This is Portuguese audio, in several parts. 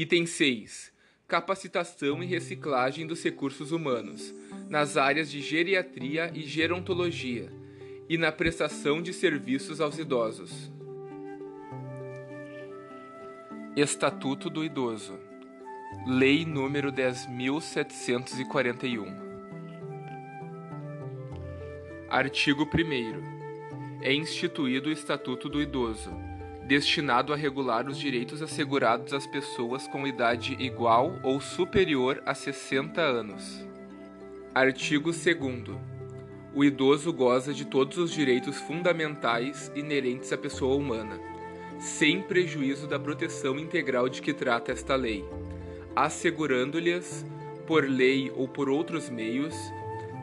Item 6. Capacitação e reciclagem dos recursos humanos, nas áreas de geriatria e gerontologia, e na prestação de serviços aos idosos. Estatuto do Idoso. Lei número 10741. Artigo 1 É instituído o Estatuto do Idoso, destinado a regular os direitos assegurados às pessoas com idade igual ou superior a 60 anos. Artigo 2 O idoso goza de todos os direitos fundamentais inerentes à pessoa humana sem prejuízo da proteção integral de que trata esta lei, assegurando-lhes, por lei ou por outros meios,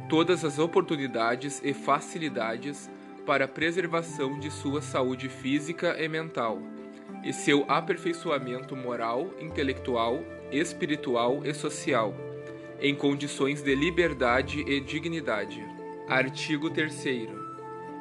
todas as oportunidades e facilidades para a preservação de sua saúde física e mental, e seu aperfeiçoamento moral, intelectual, espiritual e social, em condições de liberdade e dignidade. Artigo 3.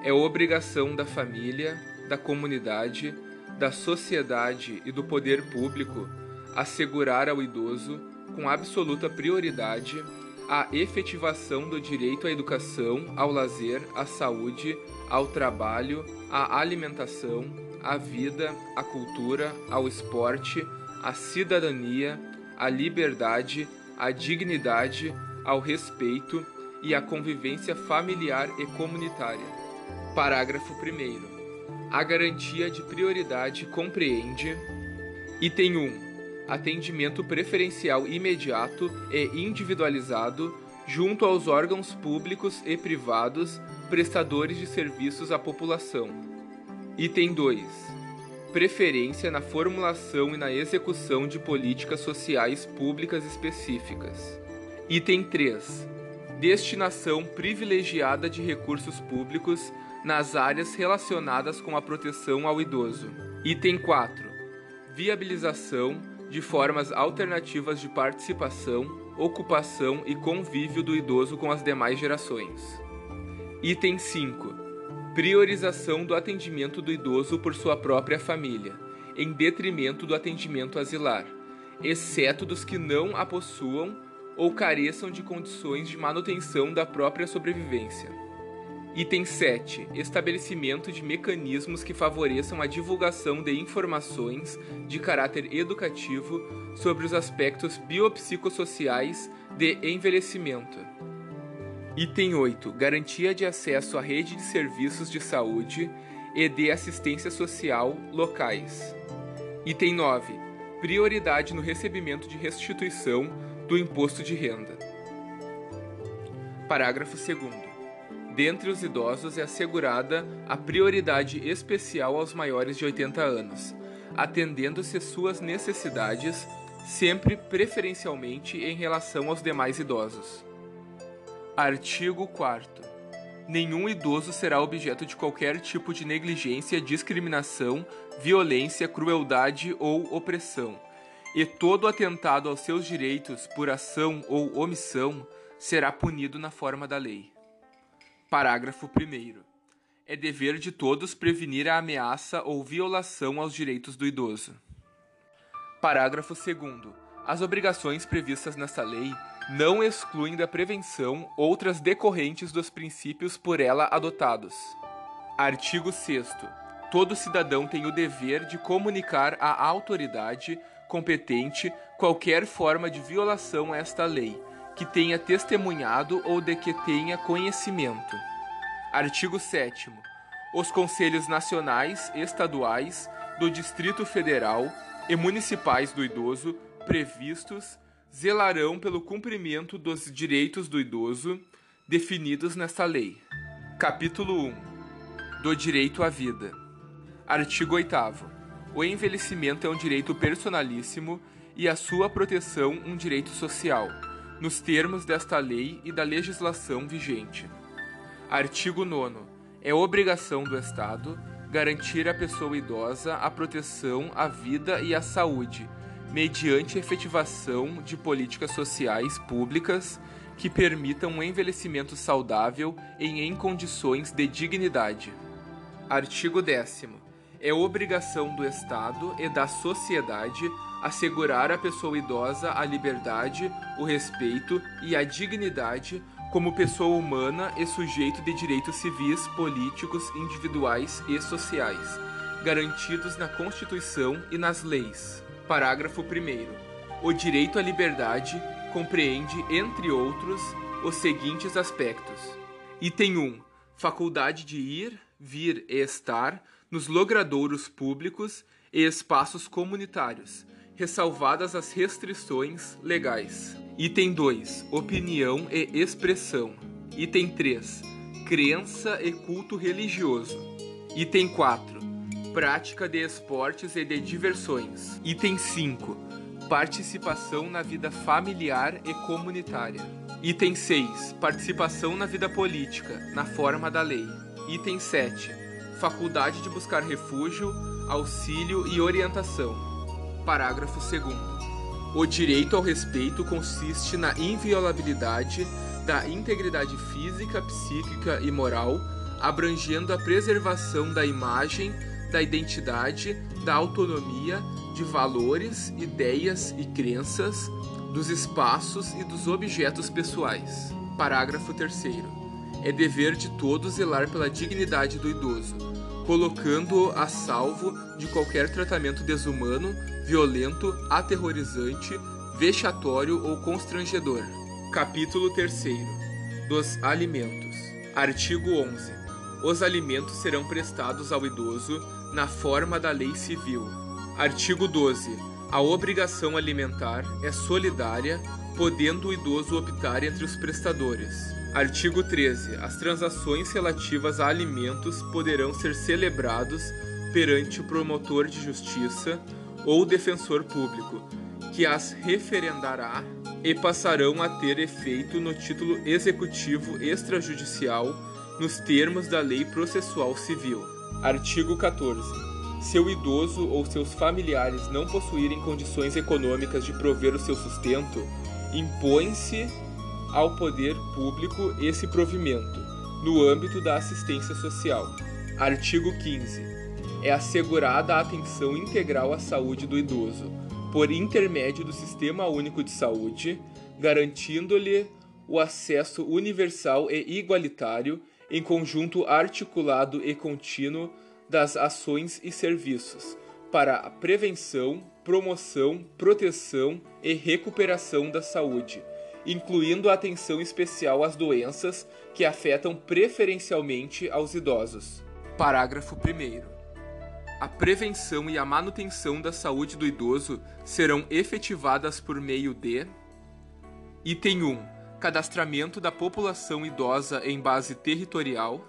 É obrigação da família, da comunidade, da sociedade e do poder público assegurar ao idoso, com absoluta prioridade, a efetivação do direito à educação, ao lazer, à saúde, ao trabalho, à alimentação, à vida, à cultura, ao esporte, à cidadania, à liberdade, à dignidade, ao respeito e à convivência familiar e comunitária. Parágrafo 1. A garantia de prioridade compreende: item 1. Atendimento preferencial imediato e individualizado junto aos órgãos públicos e privados prestadores de serviços à população. Item 2. Preferência na formulação e na execução de políticas sociais públicas específicas. Item 3. Destinação privilegiada de recursos públicos nas áreas relacionadas com a proteção ao idoso. Item 4. Viabilização de formas alternativas de participação, ocupação e convívio do idoso com as demais gerações. Item 5. Priorização do atendimento do idoso por sua própria família, em detrimento do atendimento asilar, exceto dos que não a possuam ou careçam de condições de manutenção da própria sobrevivência. Item 7. Estabelecimento de mecanismos que favoreçam a divulgação de informações de caráter educativo sobre os aspectos biopsicossociais de envelhecimento. Item 8. Garantia de acesso à rede de serviços de saúde e de assistência social locais. Item 9. Prioridade no recebimento de restituição do imposto de renda. Parágrafo 2 dentre os idosos é assegurada a prioridade especial aos maiores de 80 anos, atendendo-se suas necessidades, sempre preferencialmente em relação aos demais idosos. Artigo 4. Nenhum idoso será objeto de qualquer tipo de negligência, discriminação, violência, crueldade ou opressão, e todo atentado aos seus direitos por ação ou omissão será punido na forma da lei. Parágrafo 1. É dever de todos prevenir a ameaça ou violação aos direitos do idoso. Parágrafo 2. As obrigações previstas nesta lei não excluem da prevenção outras decorrentes dos princípios por ela adotados. Artigo 6. Todo cidadão tem o dever de comunicar à autoridade competente qualquer forma de violação a esta lei que tenha testemunhado ou de que tenha conhecimento. Artigo 7. Os Conselhos Nacionais, Estaduais, do Distrito Federal e Municipais do Idoso, previstos, zelarão pelo cumprimento dos direitos do idoso definidos nesta lei. Capítulo 1 Do Direito à Vida. Artigo 8. O envelhecimento é um direito personalíssimo e a sua proteção um direito social nos termos desta lei e da legislação vigente. Artigo 9. É obrigação do Estado garantir à pessoa idosa a proteção à vida e à saúde, mediante efetivação de políticas sociais públicas que permitam um envelhecimento saudável e em condições de dignidade. Artigo 10. É obrigação do Estado e da sociedade assegurar à pessoa idosa a liberdade, o respeito e a dignidade como pessoa humana e sujeito de direitos civis, políticos, individuais e sociais, garantidos na Constituição e nas leis. Parágrafo 1. O direito à liberdade compreende, entre outros, os seguintes aspectos: Item 1. Faculdade de ir, vir e estar nos logradouros públicos e espaços comunitários, ressalvadas as restrições legais. Item 2. Opinião e expressão. Item 3. Crença e culto religioso. Item 4. Prática de esportes e de diversões. Item 5. Participação na vida familiar e comunitária. Item 6. Participação na vida política, na forma da lei. Item 7. Faculdade de buscar refúgio, auxílio e orientação. Parágrafo 2. O direito ao respeito consiste na inviolabilidade da integridade física, psíquica e moral, abrangendo a preservação da imagem, da identidade, da autonomia, de valores, ideias e crenças, dos espaços e dos objetos pessoais. Parágrafo 3. É dever de todos zelar pela dignidade do idoso, colocando-o a salvo de qualquer tratamento desumano, violento, aterrorizante, vexatório ou constrangedor. Capítulo 3 dos alimentos. Artigo 11. Os alimentos serão prestados ao idoso na forma da lei civil. Artigo 12. A obrigação alimentar é solidária, podendo o idoso optar entre os prestadores. Artigo 13. As transações relativas a alimentos poderão ser celebrados perante o promotor de justiça ou defensor público, que as referendará e passarão a ter efeito no título executivo extrajudicial nos termos da Lei Processual Civil. Artigo 14. Se o idoso ou seus familiares não possuírem condições econômicas de prover o seu sustento, impõe-se ao poder público esse provimento, no âmbito da assistência social. Artigo 15. É assegurada a atenção integral à saúde do idoso, por intermédio do Sistema Único de Saúde, garantindo-lhe o acesso universal e igualitário em conjunto articulado e contínuo das ações e serviços para a prevenção, promoção, proteção e recuperação da saúde incluindo atenção especial às doenças que afetam preferencialmente aos idosos. Parágrafo 1. A prevenção e a manutenção da saúde do idoso serão efetivadas por meio de: Item 1. Cadastramento da população idosa em base territorial.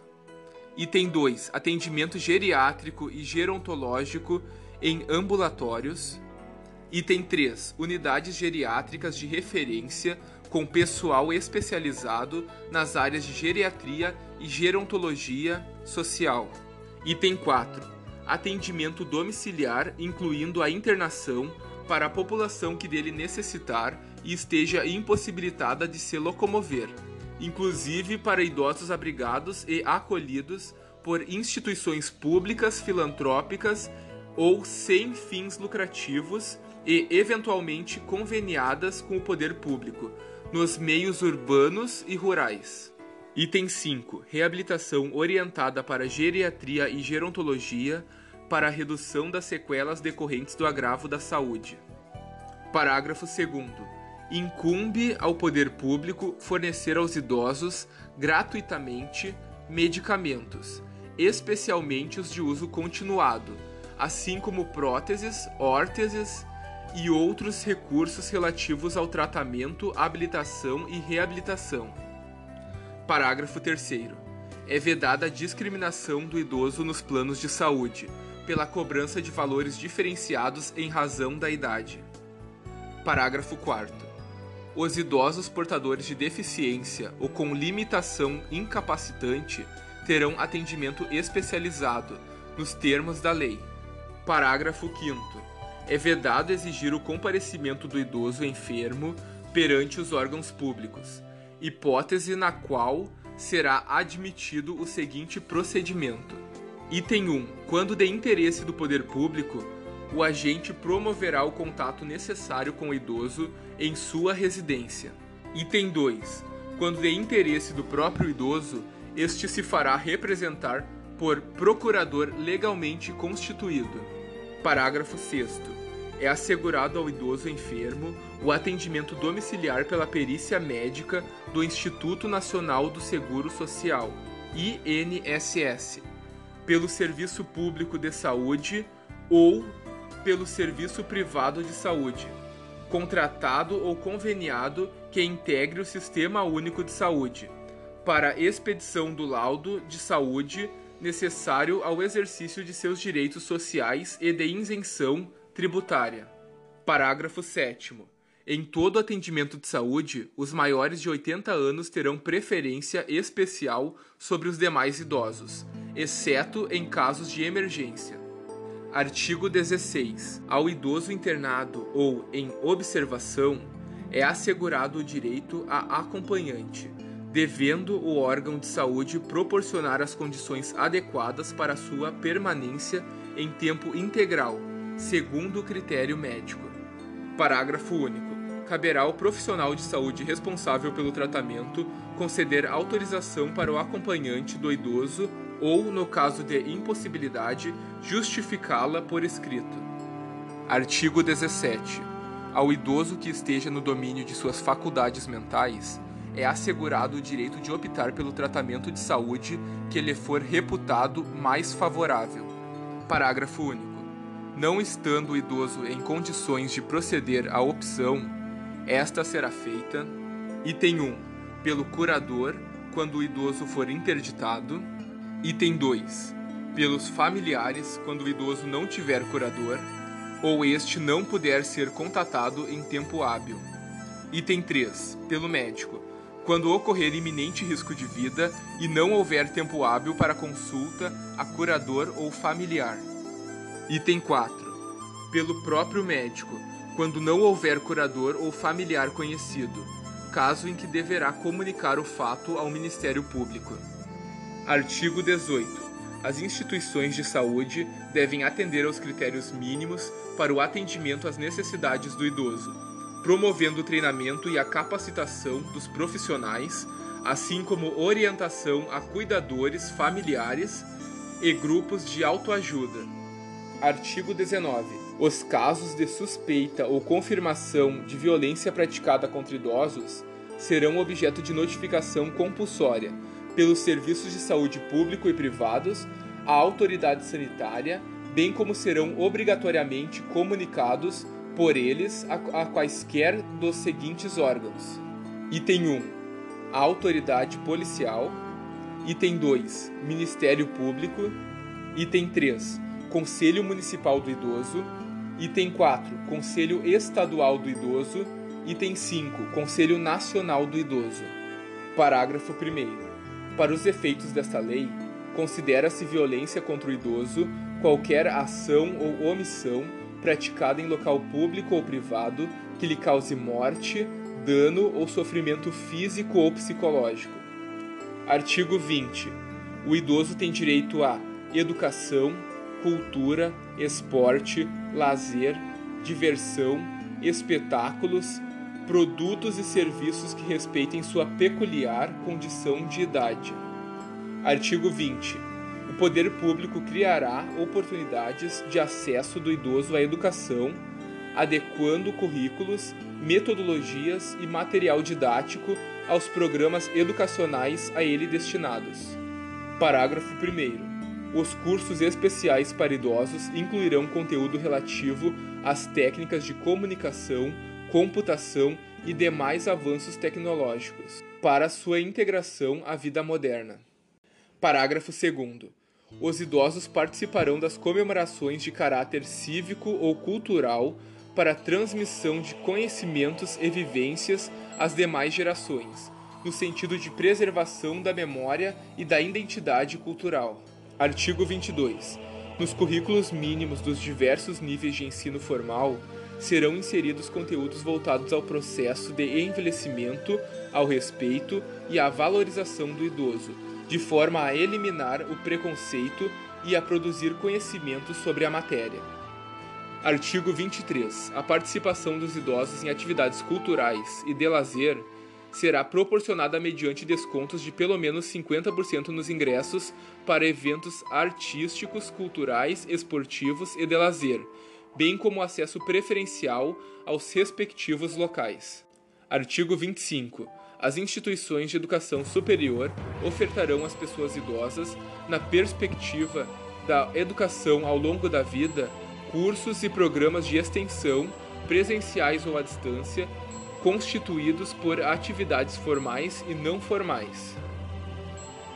Item 2. Atendimento geriátrico e gerontológico em ambulatórios. Item 3. Unidades geriátricas de referência com pessoal especializado nas áreas de geriatria e gerontologia social. Item 4. Atendimento domiciliar, incluindo a internação para a população que dele necessitar e esteja impossibilitada de se locomover, inclusive para idosos abrigados e acolhidos por instituições públicas, filantrópicas ou sem fins lucrativos e eventualmente conveniadas com o poder público, nos meios urbanos e rurais. Item 5. Reabilitação orientada para geriatria e gerontologia para a redução das sequelas decorrentes do agravo da saúde. Parágrafo 2. Incumbe ao poder público fornecer aos idosos gratuitamente medicamentos, especialmente os de uso continuado, assim como próteses, órteses, e outros recursos relativos ao tratamento, habilitação e reabilitação. Parágrafo 3. É vedada a discriminação do idoso nos planos de saúde, pela cobrança de valores diferenciados em razão da idade. Parágrafo 4. Os idosos portadores de deficiência ou com limitação incapacitante terão atendimento especializado, nos termos da lei. Parágrafo 5 é vedado exigir o comparecimento do idoso enfermo perante os órgãos públicos, hipótese na qual será admitido o seguinte procedimento: Item 1. Quando de interesse do poder público, o agente promoverá o contato necessário com o idoso em sua residência. Item 2. Quando de interesse do próprio idoso, este se fará representar por procurador legalmente constituído. Parágrafo 6. É assegurado ao idoso enfermo o atendimento domiciliar pela perícia médica do Instituto Nacional do Seguro Social, INSS, pelo Serviço Público de Saúde ou pelo Serviço Privado de Saúde, contratado ou conveniado que integre o Sistema Único de Saúde, para expedição do laudo de saúde necessário ao exercício de seus direitos sociais e de isenção tributária. Parágrafo 7. Em todo atendimento de saúde, os maiores de 80 anos terão preferência especial sobre os demais idosos, exceto em casos de emergência. Artigo 16. Ao idoso internado ou em observação é assegurado o direito a acompanhante, devendo o órgão de saúde proporcionar as condições adequadas para sua permanência em tempo integral, segundo o critério médico. Parágrafo único. Caberá ao profissional de saúde responsável pelo tratamento conceder autorização para o acompanhante do idoso ou, no caso de impossibilidade, justificá-la por escrito. Artigo 17. Ao idoso que esteja no domínio de suas faculdades mentais, é assegurado o direito de optar pelo tratamento de saúde que lhe for reputado mais favorável. Parágrafo único. Não estando o idoso em condições de proceder à opção, esta será feita: item 1, pelo curador, quando o idoso for interditado, item 2, pelos familiares, quando o idoso não tiver curador, ou este não puder ser contatado em tempo hábil. Item 3, pelo médico, quando ocorrer iminente risco de vida e não houver tempo hábil para consulta a curador ou familiar. Item 4. Pelo próprio médico, quando não houver curador ou familiar conhecido, caso em que deverá comunicar o fato ao Ministério Público. Artigo 18. As instituições de saúde devem atender aos critérios mínimos para o atendimento às necessidades do idoso promovendo o treinamento e a capacitação dos profissionais, assim como orientação a cuidadores familiares e grupos de autoajuda. Artigo 19. Os casos de suspeita ou confirmação de violência praticada contra idosos serão objeto de notificação compulsória pelos serviços de saúde público e privados à autoridade sanitária, bem como serão obrigatoriamente comunicados por eles a, a quaisquer dos seguintes órgãos: Item 1. A autoridade policial. Item 2. Ministério Público. Item 3. Conselho Municipal do Idoso. Item 4. Conselho Estadual do Idoso. Item 5. Conselho Nacional do Idoso. Parágrafo 1. Para os efeitos desta lei, considera-se violência contra o idoso qualquer ação ou omissão praticada em local público ou privado que lhe cause morte, dano ou sofrimento físico ou psicológico. Artigo 20. O idoso tem direito a educação, cultura, esporte, lazer, diversão, espetáculos, produtos e serviços que respeitem sua peculiar condição de idade. Artigo 20 o poder público criará oportunidades de acesso do idoso à educação, adequando currículos, metodologias e material didático aos programas educacionais a ele destinados. Parágrafo 1. Os cursos especiais para idosos incluirão conteúdo relativo às técnicas de comunicação, computação e demais avanços tecnológicos, para sua integração à vida moderna. Parágrafo 2 os idosos participarão das comemorações de caráter cívico ou cultural para a transmissão de conhecimentos e vivências às demais gerações, no sentido de preservação da memória e da identidade cultural. Artigo 22. Nos currículos mínimos dos diversos níveis de ensino formal serão inseridos conteúdos voltados ao processo de envelhecimento, ao respeito e à valorização do idoso, de forma a eliminar o preconceito e a produzir conhecimento sobre a matéria. Artigo 23. A participação dos idosos em atividades culturais e de lazer será proporcionada mediante descontos de pelo menos 50% nos ingressos para eventos artísticos, culturais, esportivos e de lazer, bem como acesso preferencial aos respectivos locais. Artigo 25. As instituições de educação superior ofertarão às pessoas idosas, na perspectiva da educação ao longo da vida, cursos e programas de extensão, presenciais ou à distância, constituídos por atividades formais e não formais.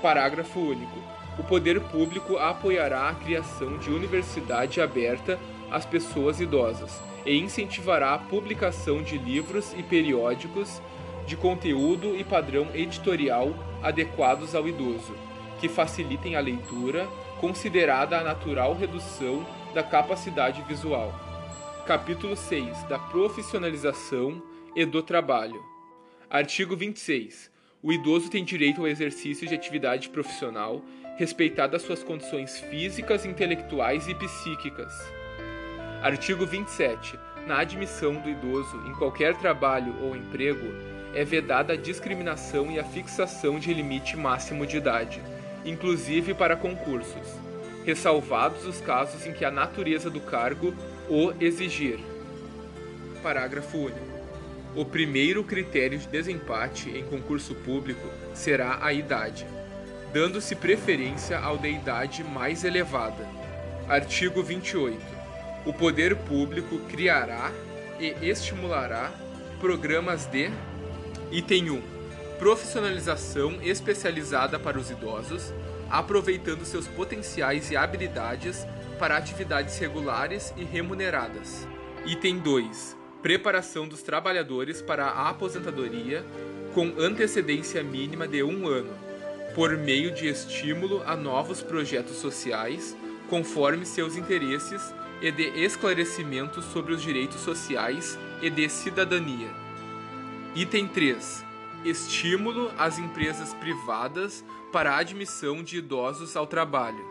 Parágrafo único. O poder público apoiará a criação de universidade aberta às pessoas idosas e incentivará a publicação de livros e periódicos de conteúdo e padrão editorial adequados ao idoso, que facilitem a leitura, considerada a natural redução da capacidade visual. Capítulo 6 da profissionalização e do trabalho. Artigo 26. O idoso tem direito ao exercício de atividade profissional, respeitadas suas condições físicas, intelectuais e psíquicas. Artigo 27. Na admissão do idoso em qualquer trabalho ou emprego, é vedada a discriminação e a fixação de limite máximo de idade, inclusive para concursos ressalvados os casos em que a natureza do cargo o exigir. Parágrafo único. O primeiro critério de desempate em concurso público será a idade, dando-se preferência ao da idade mais elevada. Artigo 28. O poder público criará e estimulará programas de item 1. Profissionalização especializada para os idosos, aproveitando seus potenciais e habilidades para atividades regulares e remuneradas. Item 2. Preparação dos trabalhadores para a aposentadoria com antecedência mínima de um ano, por meio de estímulo a novos projetos sociais, conforme seus interesses e de esclarecimento sobre os direitos sociais e de cidadania. Item 3. Estímulo às empresas privadas para a admissão de idosos ao trabalho.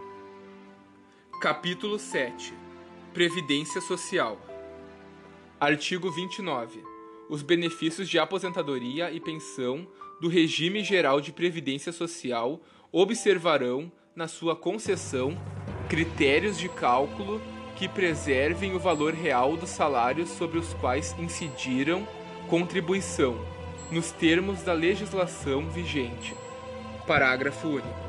Capítulo 7 Previdência Social Artigo 29. Os benefícios de aposentadoria e pensão do Regime Geral de Previdência Social observarão, na sua concessão, critérios de cálculo que preservem o valor real dos salários sobre os quais incidiram contribuição, nos termos da legislação vigente Parágrafo único.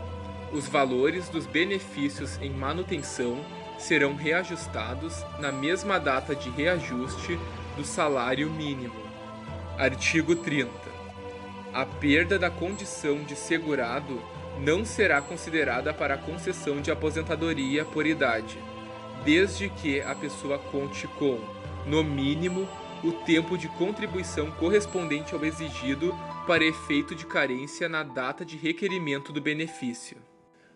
Os valores dos benefícios em manutenção serão reajustados na mesma data de reajuste do salário mínimo. Artigo 30. A perda da condição de segurado não será considerada para a concessão de aposentadoria por idade, desde que a pessoa conte com, no mínimo, o tempo de contribuição correspondente ao exigido para efeito de carência na data de requerimento do benefício.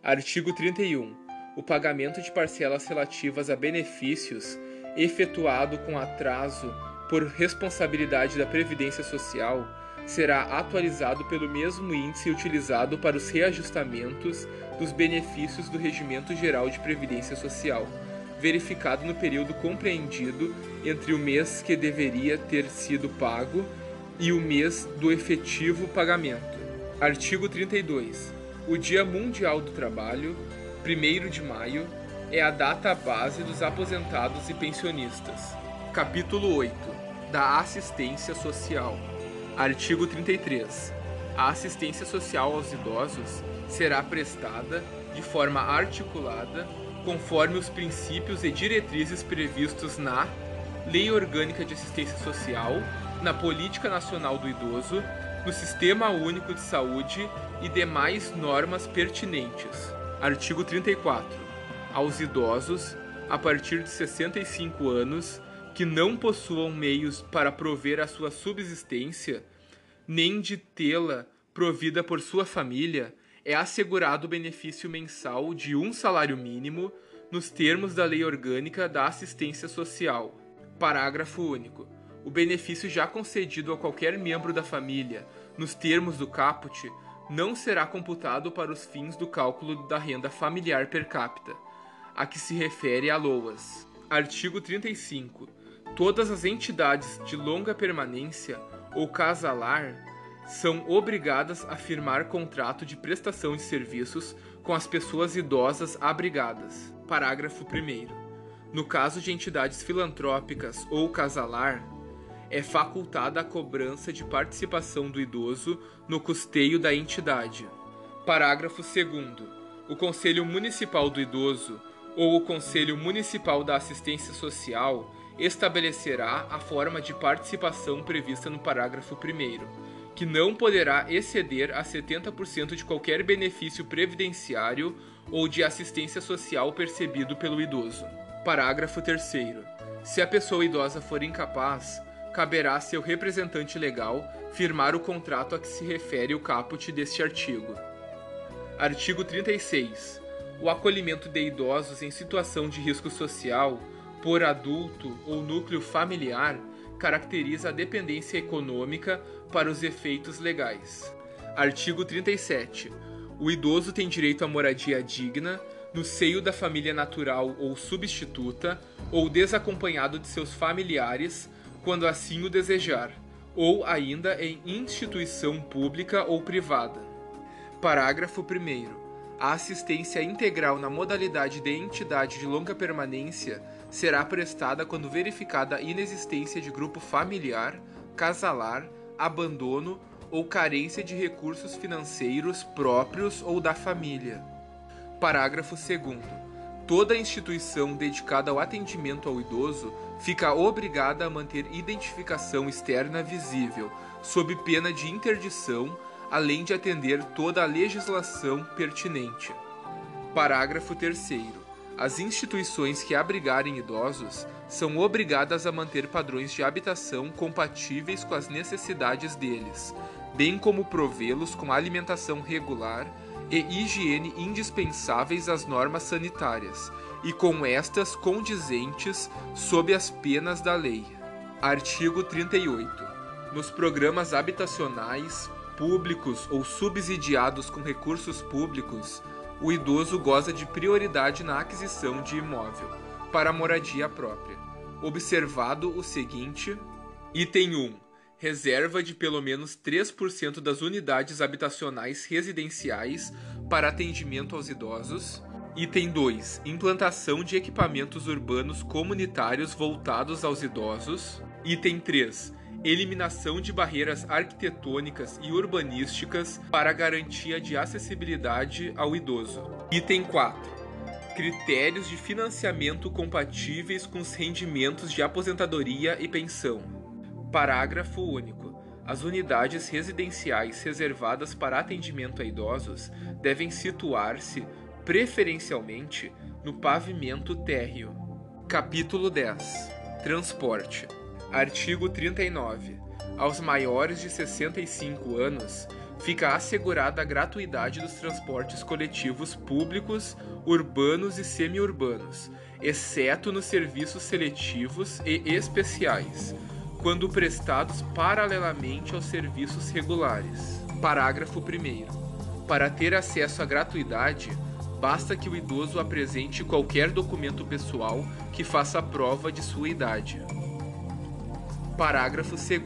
Artigo 31. O pagamento de parcelas relativas a benefícios efetuado com atraso por responsabilidade da Previdência Social será atualizado pelo mesmo índice utilizado para os reajustamentos dos benefícios do Regimento Geral de Previdência Social, verificado no período compreendido entre o mês que deveria ter sido pago e o mês do efetivo pagamento. Artigo 32. O Dia Mundial do Trabalho, 1 de maio, é a data base dos aposentados e pensionistas. Capítulo 8. Da assistência social. Artigo 33. A assistência social aos idosos será prestada de forma articulada conforme os princípios e diretrizes previstos na Lei Orgânica de Assistência Social na Política Nacional do Idoso, no Sistema Único de Saúde e demais normas pertinentes. Artigo 34. Aos idosos, a partir de 65 anos, que não possuam meios para prover a sua subsistência, nem de tê-la provida por sua família, é assegurado o benefício mensal de um salário mínimo nos termos da Lei Orgânica da Assistência Social. Parágrafo único o benefício já concedido a qualquer membro da família, nos termos do caput, não será computado para os fins do cálculo da renda familiar per capita, a que se refere a LOAS. Artigo 35. Todas as entidades de longa permanência ou casalar são obrigadas a firmar contrato de prestação de serviços com as pessoas idosas abrigadas. Parágrafo 1. No caso de entidades filantrópicas ou casalar, é facultada a cobrança de participação do idoso no custeio da entidade. Parágrafo 2. O Conselho Municipal do Idoso ou o Conselho Municipal da Assistência Social estabelecerá a forma de participação prevista no parágrafo 1, que não poderá exceder a 70% de qualquer benefício previdenciário ou de assistência social percebido pelo idoso. Parágrafo 3. Se a pessoa idosa for incapaz, caberá a seu representante legal firmar o contrato a que se refere o caput deste artigo. Artigo 36. O acolhimento de idosos em situação de risco social por adulto ou núcleo familiar caracteriza a dependência econômica para os efeitos legais. Artigo 37. O idoso tem direito à moradia digna no seio da família natural ou substituta ou desacompanhado de seus familiares, quando assim o desejar, ou ainda em instituição pública ou privada. Parágrafo 1. A assistência integral na modalidade de entidade de longa permanência será prestada quando verificada a inexistência de grupo familiar, casalar, abandono ou carência de recursos financeiros próprios ou da família. Parágrafo 2. Toda instituição dedicada ao atendimento ao idoso fica obrigada a manter identificação externa visível, sob pena de interdição, além de atender toda a legislação pertinente. Parágrafo 3. As instituições que abrigarem idosos são obrigadas a manter padrões de habitação compatíveis com as necessidades deles, bem como provê-los com alimentação regular e higiene indispensáveis às normas sanitárias, e com estas condizentes sob as penas da lei. Artigo 38. Nos programas habitacionais, públicos ou subsidiados com recursos públicos, o idoso goza de prioridade na aquisição de imóvel para moradia própria. Observado o seguinte: item 1. Reserva de pelo menos 3% das unidades habitacionais residenciais para atendimento aos idosos. Item 2. Implantação de equipamentos urbanos comunitários voltados aos idosos. Item 3 eliminação de barreiras arquitetônicas e urbanísticas para garantia de acessibilidade ao idoso. Item 4. Critérios de financiamento compatíveis com os rendimentos de aposentadoria e pensão. Parágrafo único. As unidades residenciais reservadas para atendimento a idosos devem situar-se, preferencialmente, no pavimento térreo. Capítulo 10 Transporte Artigo 39. Aos maiores de 65 anos, fica assegurada a gratuidade dos transportes coletivos públicos, urbanos e semiurbanos, exceto nos serviços seletivos e especiais, quando prestados paralelamente aos serviços regulares. Parágrafo 1. Para ter acesso à gratuidade, basta que o idoso apresente qualquer documento pessoal que faça prova de sua idade. Parágrafo 2.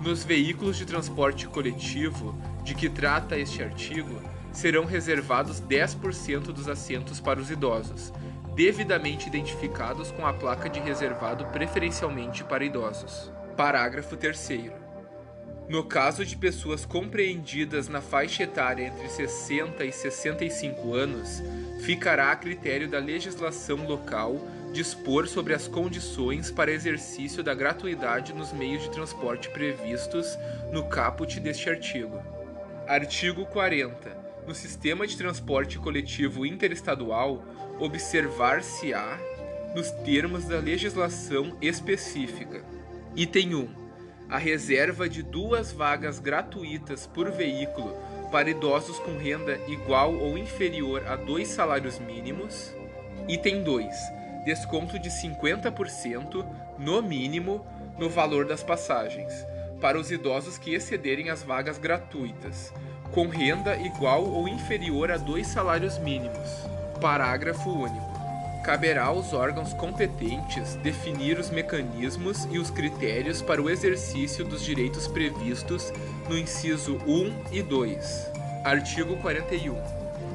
Nos veículos de transporte coletivo de que trata este artigo, serão reservados 10% dos assentos para os idosos, devidamente identificados com a placa de reservado preferencialmente para idosos. Parágrafo 3. No caso de pessoas compreendidas na faixa etária entre 60 e 65 anos, ficará a critério da legislação local dispor sobre as condições para exercício da gratuidade nos meios de transporte previstos no caput deste artigo. Artigo 40. No sistema de transporte coletivo interestadual, observar-se-á nos termos da legislação específica. Item 1. A reserva de duas vagas gratuitas por veículo para idosos com renda igual ou inferior a dois salários mínimos. Item 2 desconto de 50%, no mínimo, no valor das passagens, para os idosos que excederem as vagas gratuitas, com renda igual ou inferior a dois salários mínimos. Parágrafo único. caberá aos órgãos competentes definir os mecanismos e os critérios para o exercício dos direitos previstos no inciso 1 e 2. Artigo 41.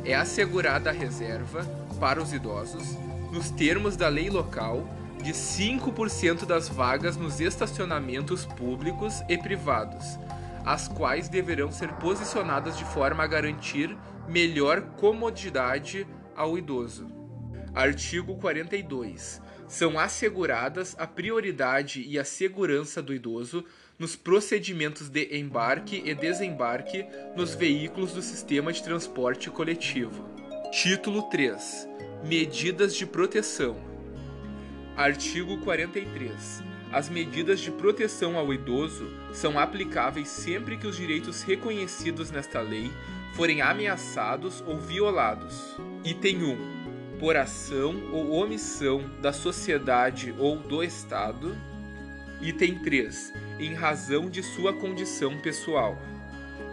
É assegurada a reserva para os idosos, nos termos da lei local, de 5% das vagas nos estacionamentos públicos e privados, as quais deverão ser posicionadas de forma a garantir melhor comodidade ao idoso. Artigo 42. São asseguradas a prioridade e a segurança do idoso nos procedimentos de embarque e desembarque nos veículos do sistema de transporte coletivo. Título 3. Medidas de proteção. Artigo 43. As medidas de proteção ao idoso são aplicáveis sempre que os direitos reconhecidos nesta lei forem ameaçados ou violados. Item 1 por ação ou omissão da sociedade ou do Estado. Item 3. Em razão de sua condição pessoal.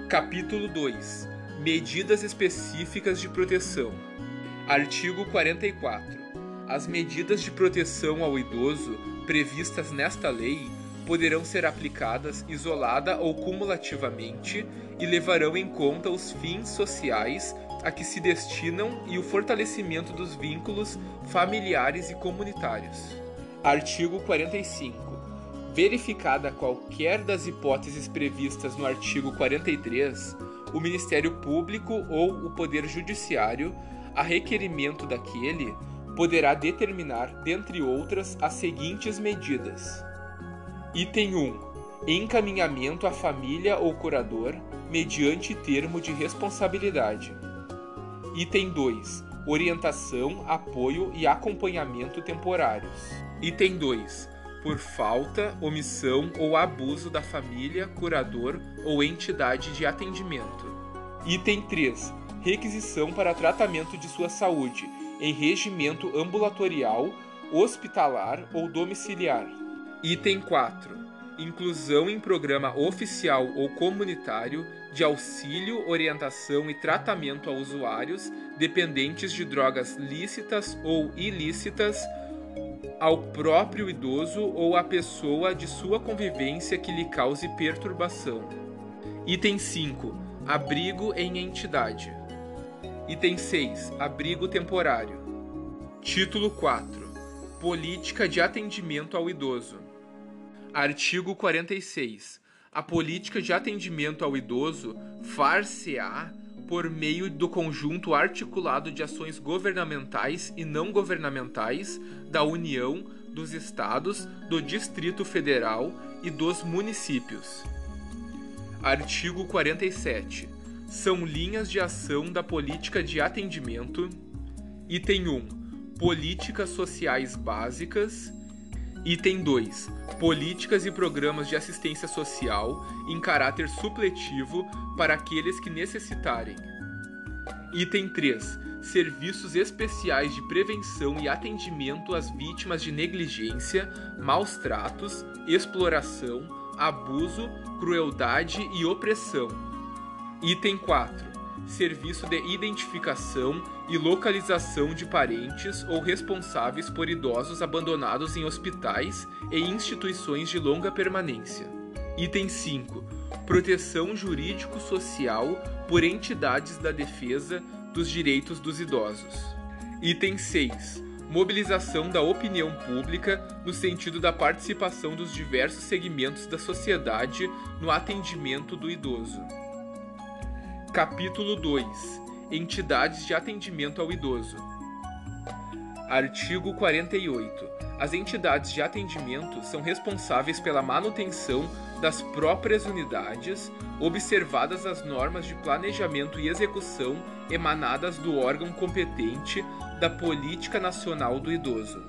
Capítulo 2. Medidas específicas de proteção. Artigo 44. As medidas de proteção ao idoso previstas nesta lei poderão ser aplicadas isolada ou cumulativamente e levarão em conta os fins sociais a que se destinam e o fortalecimento dos vínculos familiares e comunitários. Artigo 45. Verificada qualquer das hipóteses previstas no artigo 43, o Ministério Público ou o Poder Judiciário, a requerimento daquele, poderá determinar, dentre outras, as seguintes medidas: Item 1. Encaminhamento à família ou curador, mediante termo de responsabilidade. Item 2. Orientação, apoio e acompanhamento temporários. Item 2. Por falta, omissão ou abuso da família, curador ou entidade de atendimento. Item 3. Requisição para tratamento de sua saúde, em regimento ambulatorial, hospitalar ou domiciliar. Item 4 inclusão em programa oficial ou comunitário de auxílio, orientação e tratamento a usuários dependentes de drogas lícitas ou ilícitas ao próprio idoso ou à pessoa de sua convivência que lhe cause perturbação. Item 5. Abrigo em entidade. Item 6. Abrigo temporário. Título 4. Política de atendimento ao idoso. Artigo 46. A política de atendimento ao idoso far-se-á por meio do conjunto articulado de ações governamentais e não governamentais da União, dos Estados, do Distrito Federal e dos municípios. Artigo 47. São linhas de ação da política de atendimento. Item 1. Políticas sociais básicas. Item 2. Políticas e programas de assistência social em caráter supletivo para aqueles que necessitarem. Item 3. Serviços especiais de prevenção e atendimento às vítimas de negligência, maus tratos, exploração, abuso, crueldade e opressão. Item 4 serviço de identificação e localização de parentes ou responsáveis por idosos abandonados em hospitais e instituições de longa permanência. Item 5. Proteção jurídico-social por entidades da defesa dos direitos dos idosos. Item 6. Mobilização da opinião pública no sentido da participação dos diversos segmentos da sociedade no atendimento do idoso. Capítulo 2 Entidades de atendimento ao idoso. Artigo 48. As entidades de atendimento são responsáveis pela manutenção das próprias unidades, observadas as normas de planejamento e execução emanadas do órgão competente da Política Nacional do Idoso.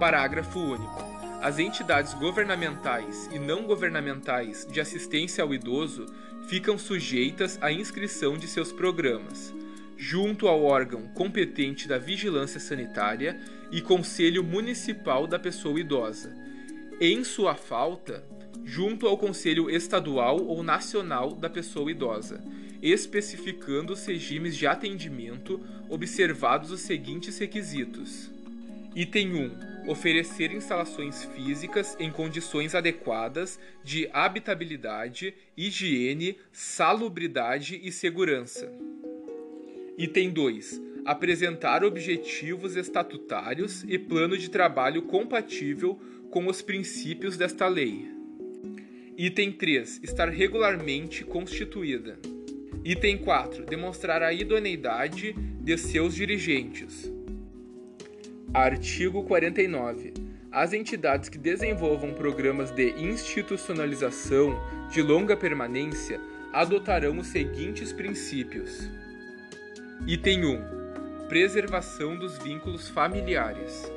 Parágrafo único. As entidades governamentais e não governamentais de assistência ao idoso ficam sujeitas à inscrição de seus programas, junto ao órgão competente da vigilância sanitária e Conselho Municipal da Pessoa Idosa. Em sua falta, junto ao Conselho Estadual ou Nacional da Pessoa Idosa, especificando os regimes de atendimento, observados os seguintes requisitos: Item 1. Oferecer instalações físicas em condições adequadas de habitabilidade, higiene, salubridade e segurança. Item 2. Apresentar objetivos estatutários e plano de trabalho compatível com os princípios desta lei. Item 3. Estar regularmente constituída. Item 4. Demonstrar a idoneidade de seus dirigentes. Artigo 49. As entidades que desenvolvam programas de institucionalização de longa permanência adotarão os seguintes princípios: Item 1. Preservação dos vínculos familiares.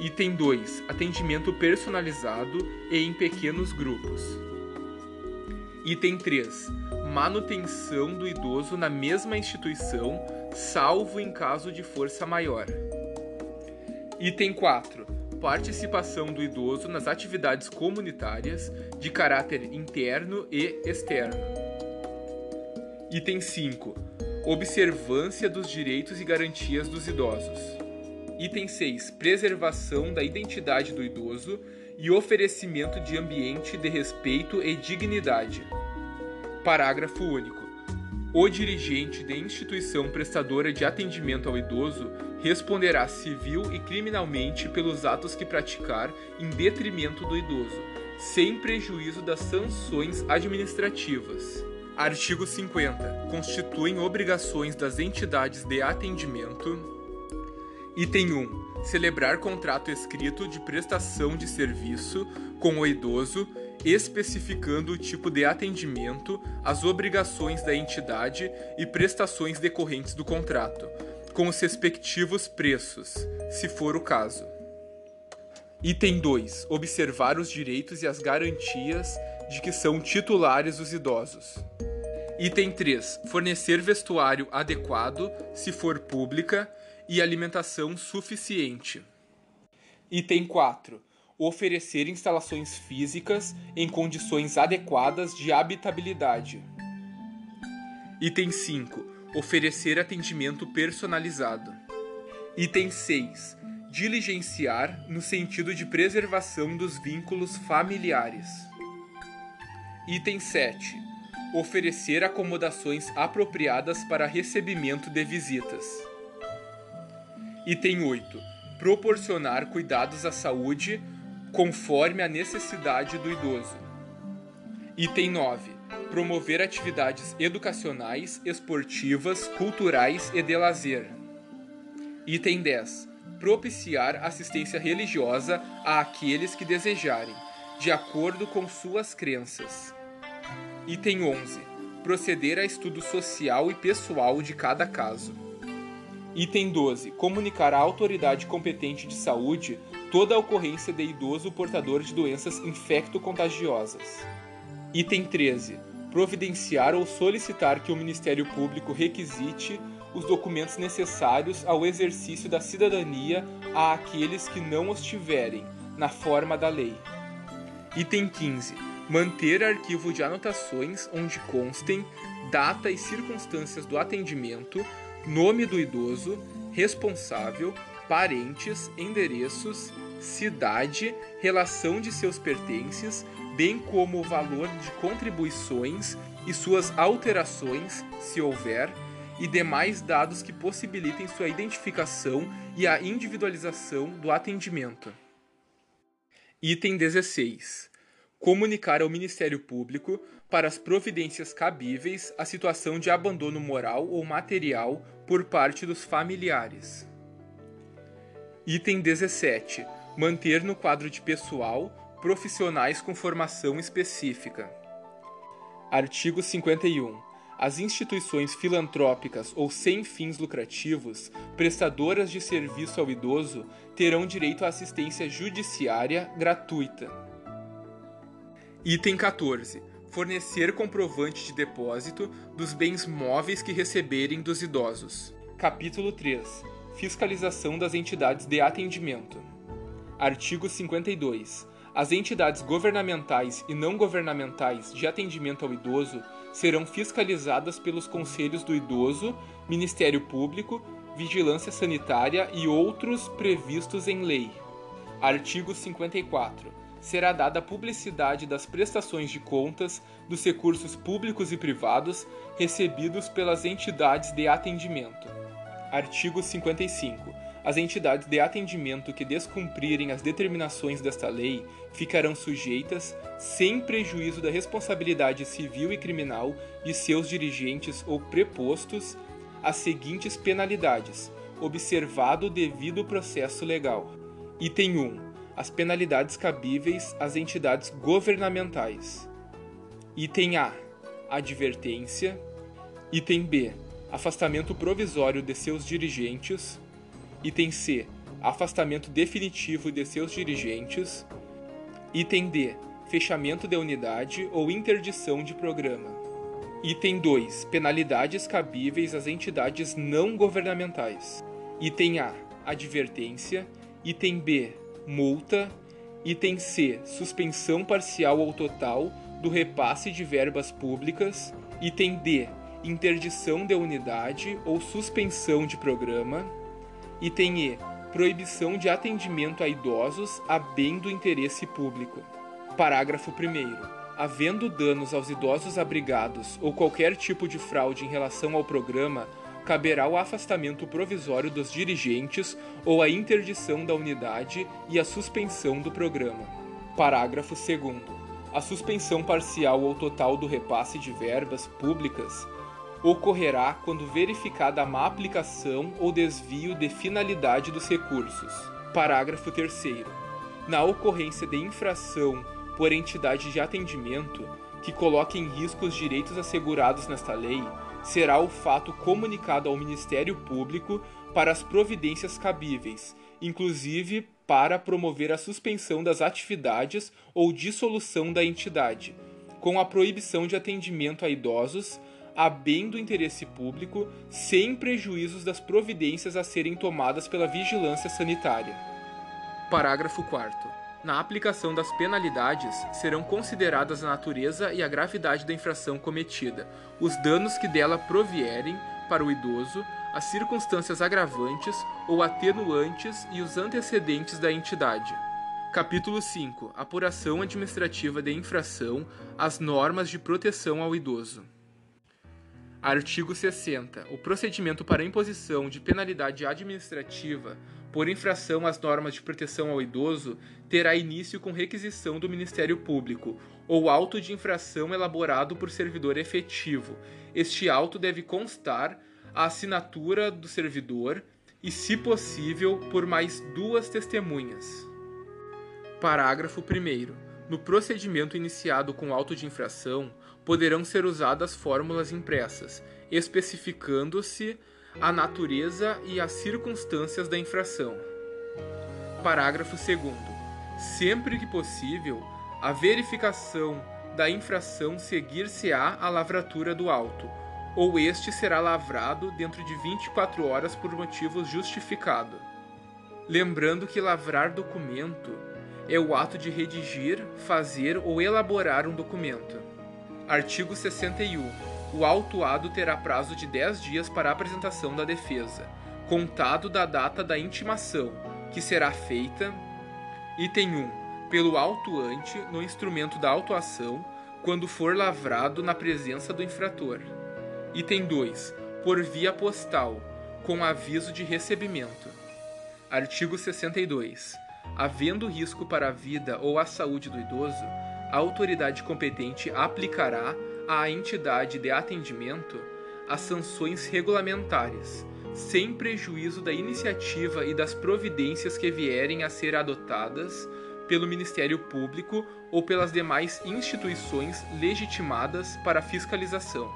Item 2. Atendimento personalizado e em pequenos grupos. Item 3 manutenção do idoso na mesma instituição, salvo em caso de força maior. Item 4. Participação do idoso nas atividades comunitárias de caráter interno e externo. Item 5. Observância dos direitos e garantias dos idosos. Item 6. Preservação da identidade do idoso e oferecimento de ambiente de respeito e dignidade. Parágrafo único. O dirigente de instituição prestadora de atendimento ao idoso responderá civil e criminalmente pelos atos que praticar em detrimento do idoso, sem prejuízo das sanções administrativas. Artigo 50. Constituem obrigações das entidades de atendimento. Item 1. Celebrar contrato escrito de prestação de serviço com o idoso especificando o tipo de atendimento, as obrigações da entidade e prestações decorrentes do contrato, com os respectivos preços, se for o caso. Item 2. Observar os direitos e as garantias de que são titulares os idosos. Item 3. Fornecer vestuário adequado, se for pública, e alimentação suficiente. Item 4 oferecer instalações físicas em condições adequadas de habitabilidade. Item 5. Oferecer atendimento personalizado. Item 6. Diligenciar no sentido de preservação dos vínculos familiares. Item 7. Oferecer acomodações apropriadas para recebimento de visitas. Item 8. Proporcionar cuidados à saúde conforme a necessidade do idoso. Item 9. Promover atividades educacionais, esportivas, culturais e de lazer. Item 10. Propiciar assistência religiosa a aqueles que desejarem, de acordo com suas crenças. Item 11. Proceder a estudo social e pessoal de cada caso. Item 12. Comunicar à autoridade competente de saúde toda a ocorrência de idoso portador de doenças infecto-contagiosas. Item 13. Providenciar ou solicitar que o Ministério Público requisite os documentos necessários ao exercício da cidadania a aqueles que não os tiverem, na forma da lei. Item 15. Manter arquivo de anotações onde constem data e circunstâncias do atendimento, nome do idoso, responsável, parentes, endereços, cidade, relação de seus pertences, bem como o valor de contribuições e suas alterações, se houver, e demais dados que possibilitem sua identificação e a individualização do atendimento. Item 16. Comunicar ao Ministério Público, para as providências cabíveis, a situação de abandono moral ou material por parte dos familiares. Item 17. Manter no quadro de pessoal profissionais com formação específica. Artigo 51. As instituições filantrópicas ou sem fins lucrativos, prestadoras de serviço ao idoso, terão direito à assistência judiciária gratuita. Item 14. Fornecer comprovante de depósito dos bens móveis que receberem dos idosos. Capítulo 3 Fiscalização das entidades de atendimento. Artigo 52. As entidades governamentais e não governamentais de atendimento ao idoso serão fiscalizadas pelos Conselhos do Idoso, Ministério Público vigilância sanitária e outros previstos em lei. Artigo 54. Será dada publicidade das prestações de contas dos recursos públicos e privados recebidos pelas entidades de atendimento. Artigo 55. As entidades de atendimento que descumprirem as determinações desta lei ficarão sujeitas, sem prejuízo da responsabilidade civil e criminal de seus dirigentes ou prepostos, às seguintes penalidades, observado o devido processo legal. Item 1. As penalidades cabíveis às entidades governamentais. Item A. Advertência. Item B. Afastamento provisório de seus dirigentes. Item C. Afastamento definitivo de seus dirigentes. Item D. Fechamento de unidade ou interdição de programa. Item 2. Penalidades cabíveis às entidades não governamentais. Item A. Advertência. Item B. Multa. Item C. Suspensão parcial ou total do repasse de verbas públicas. Item D. Interdição de unidade ou suspensão de programa. Item E. Proibição de atendimento a idosos a bem do interesse público. Parágrafo 1. Havendo danos aos idosos abrigados ou qualquer tipo de fraude em relação ao programa, caberá o afastamento provisório dos dirigentes ou a interdição da unidade e a suspensão do programa. Parágrafo 2. A suspensão parcial ou total do repasse de verbas públicas ocorrerá quando verificada a má aplicação ou desvio de finalidade dos recursos. Parágrafo 3. Na ocorrência de infração por entidade de atendimento que coloque em risco os direitos assegurados nesta lei, será o fato comunicado ao Ministério Público para as providências cabíveis, inclusive para promover a suspensão das atividades ou dissolução da entidade, com a proibição de atendimento a idosos a bem do interesse público, sem prejuízos das providências a serem tomadas pela vigilância sanitária. Parágrafo 4. Na aplicação das penalidades, serão consideradas a natureza e a gravidade da infração cometida, os danos que dela provierem para o idoso, as circunstâncias agravantes ou atenuantes e os antecedentes da entidade. Capítulo 5 Apuração administrativa de infração às normas de proteção ao idoso. Artigo 60. O procedimento para imposição de penalidade administrativa por infração às normas de proteção ao idoso terá início com requisição do Ministério Público ou auto de infração elaborado por servidor efetivo. Este auto deve constar a assinatura do servidor e, se possível, por mais duas testemunhas. Parágrafo 1. No procedimento iniciado com auto de infração, poderão ser usadas fórmulas impressas, especificando-se a natureza e as circunstâncias da infração. Parágrafo 2. Sempre que possível, a verificação da infração seguir-se-á a lavratura do auto, ou este será lavrado dentro de 24 horas por motivos justificado. Lembrando que lavrar documento é o ato de redigir, fazer ou elaborar um documento. Artigo 61. O autuado terá prazo de 10 dias para apresentação da defesa, contado da data da intimação, que será feita. Item 1. Pelo autuante no instrumento da autuação, quando for lavrado na presença do infrator. Item 2. Por via postal, com aviso de recebimento. Artigo 62. Havendo risco para a vida ou a saúde do idoso, a autoridade competente aplicará à entidade de atendimento as sanções regulamentares, sem prejuízo da iniciativa e das providências que vierem a ser adotadas pelo Ministério Público ou pelas demais instituições legitimadas para fiscalização.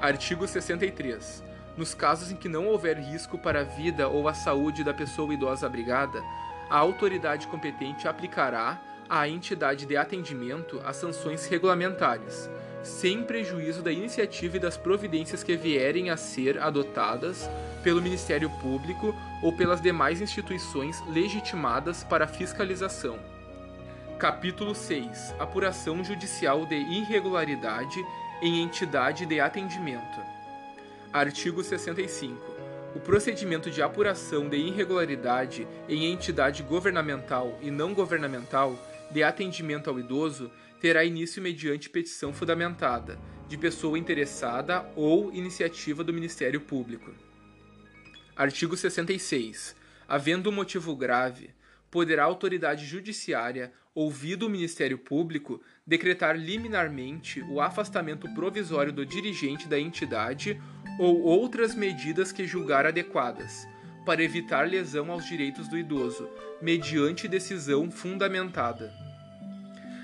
Artigo 63. Nos casos em que não houver risco para a vida ou a saúde da pessoa idosa abrigada, a autoridade competente aplicará à entidade de atendimento as sanções regulamentares, sem prejuízo da iniciativa e das providências que vierem a ser adotadas pelo Ministério Público ou pelas demais instituições legitimadas para fiscalização. Capítulo 6 Apuração judicial de irregularidade em entidade de atendimento. Artigo 65. O procedimento de apuração de irregularidade em entidade governamental e não governamental de atendimento ao idoso terá início mediante petição fundamentada, de pessoa interessada ou iniciativa do Ministério Público. Artigo 66. Havendo um motivo grave, poderá a autoridade judiciária, ouvido o Ministério Público, decretar liminarmente o afastamento provisório do dirigente da entidade ou outras medidas que julgar adequadas, para evitar lesão aos direitos do idoso, mediante decisão fundamentada.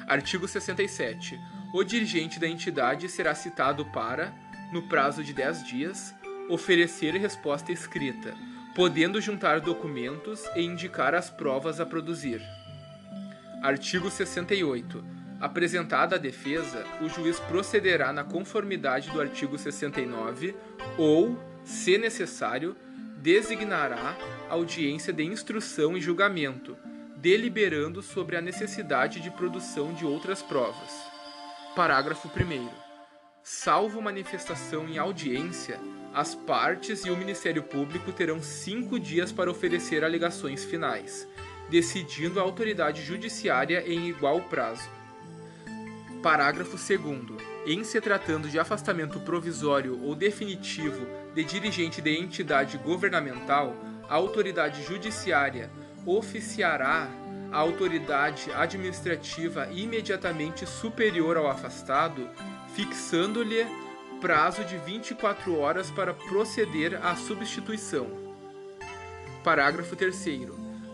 Artigo 67. O dirigente da entidade será citado para, no prazo de 10 dias, oferecer resposta escrita, podendo juntar documentos e indicar as provas a produzir. Artigo 68. Apresentada a defesa, o juiz procederá na conformidade do artigo 69 ou, se necessário, designará audiência de instrução e julgamento, deliberando sobre a necessidade de produção de outras provas. Parágrafo 1. Salvo manifestação em audiência, as partes e o Ministério Público terão cinco dias para oferecer alegações finais, decidindo a autoridade judiciária em igual prazo. Parágrafo 2. Em se tratando de afastamento provisório ou definitivo de dirigente de entidade governamental, a autoridade judiciária oficiará a autoridade administrativa imediatamente superior ao afastado, fixando-lhe prazo de 24 horas para proceder à substituição. Parágrafo 3.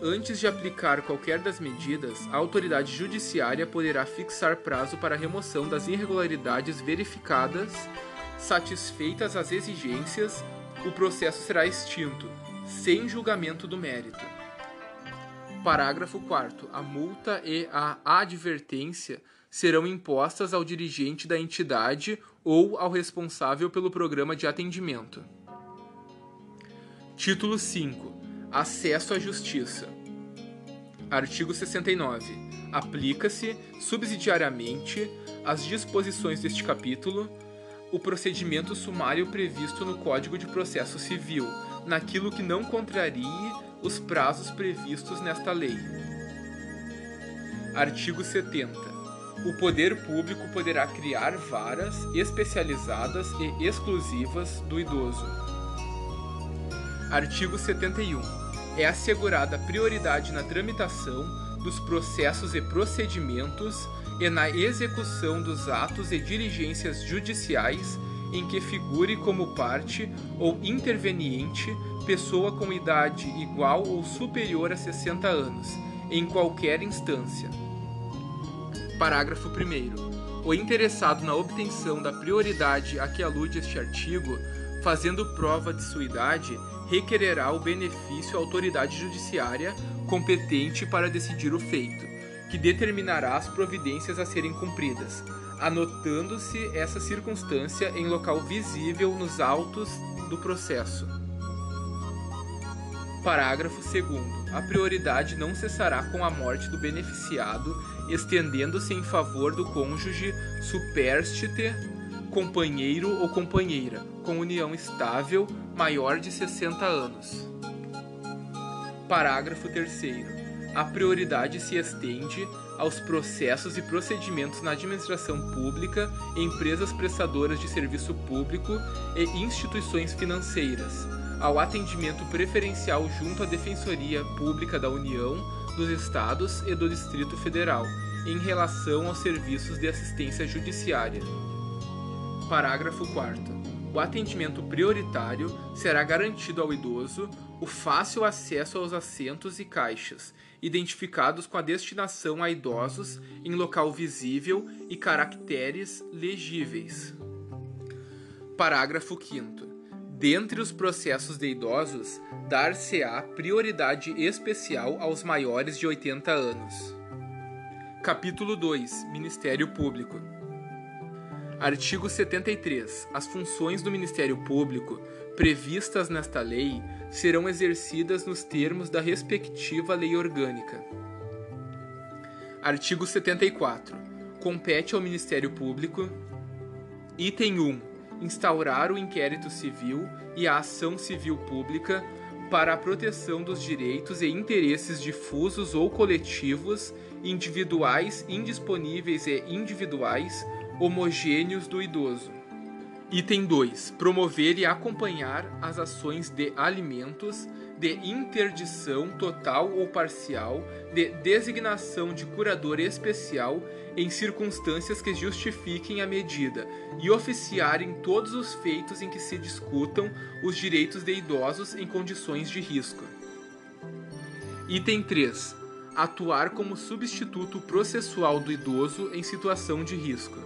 Antes de aplicar qualquer das medidas, a autoridade judiciária poderá fixar prazo para remoção das irregularidades verificadas. Satisfeitas as exigências, o processo será extinto, sem julgamento do mérito. Parágrafo 4. A multa e a advertência serão impostas ao dirigente da entidade ou ao responsável pelo programa de atendimento. Título 5. Acesso à Justiça. Artigo 69. Aplica-se, subsidiariamente, às disposições deste capítulo, o procedimento sumário previsto no Código de Processo Civil, naquilo que não contrarie os prazos previstos nesta lei. Artigo 70. O poder público poderá criar varas especializadas e exclusivas do idoso. Artigo 71. É assegurada prioridade na tramitação dos processos e procedimentos e na execução dos atos e diligências judiciais em que figure como parte ou interveniente pessoa com idade igual ou superior a 60 anos, em qualquer instância. Parágrafo 1. O interessado na obtenção da prioridade a que alude este artigo, fazendo prova de sua idade, requererá o benefício à autoridade judiciária competente para decidir o feito, que determinará as providências a serem cumpridas, anotando-se essa circunstância em local visível nos autos do processo. Parágrafo 2. A prioridade não cessará com a morte do beneficiado, estendendo-se em favor do cônjuge superstite, companheiro ou companheira, com união estável maior de 60 anos. Parágrafo 3. A prioridade se estende aos processos e procedimentos na administração pública, empresas prestadoras de serviço público e instituições financeiras, ao atendimento preferencial junto à Defensoria Pública da União, dos Estados e do Distrito Federal, em relação aos serviços de assistência judiciária. Parágrafo 4. O atendimento prioritário será garantido ao idoso o fácil acesso aos assentos e caixas, identificados com a destinação a idosos em local visível e caracteres legíveis. Parágrafo 5. Dentre os processos de idosos, dar-se-á prioridade especial aos maiores de 80 anos. Capítulo 2 Ministério Público Artigo 73. As funções do Ministério Público, previstas nesta lei, serão exercidas nos termos da respectiva lei orgânica. Artigo 74. Compete ao Ministério Público: Item 1 instaurar o inquérito civil e a ação civil pública para a proteção dos direitos e interesses difusos ou coletivos, individuais, indisponíveis e individuais, homogêneos do idoso. Item 2. Promover e acompanhar as ações de alimentos, de interdição total ou parcial, de designação de curador especial em circunstâncias que justifiquem a medida e oficiar em todos os feitos em que se discutam os direitos de idosos em condições de risco. Item 3. Atuar como substituto processual do idoso em situação de risco.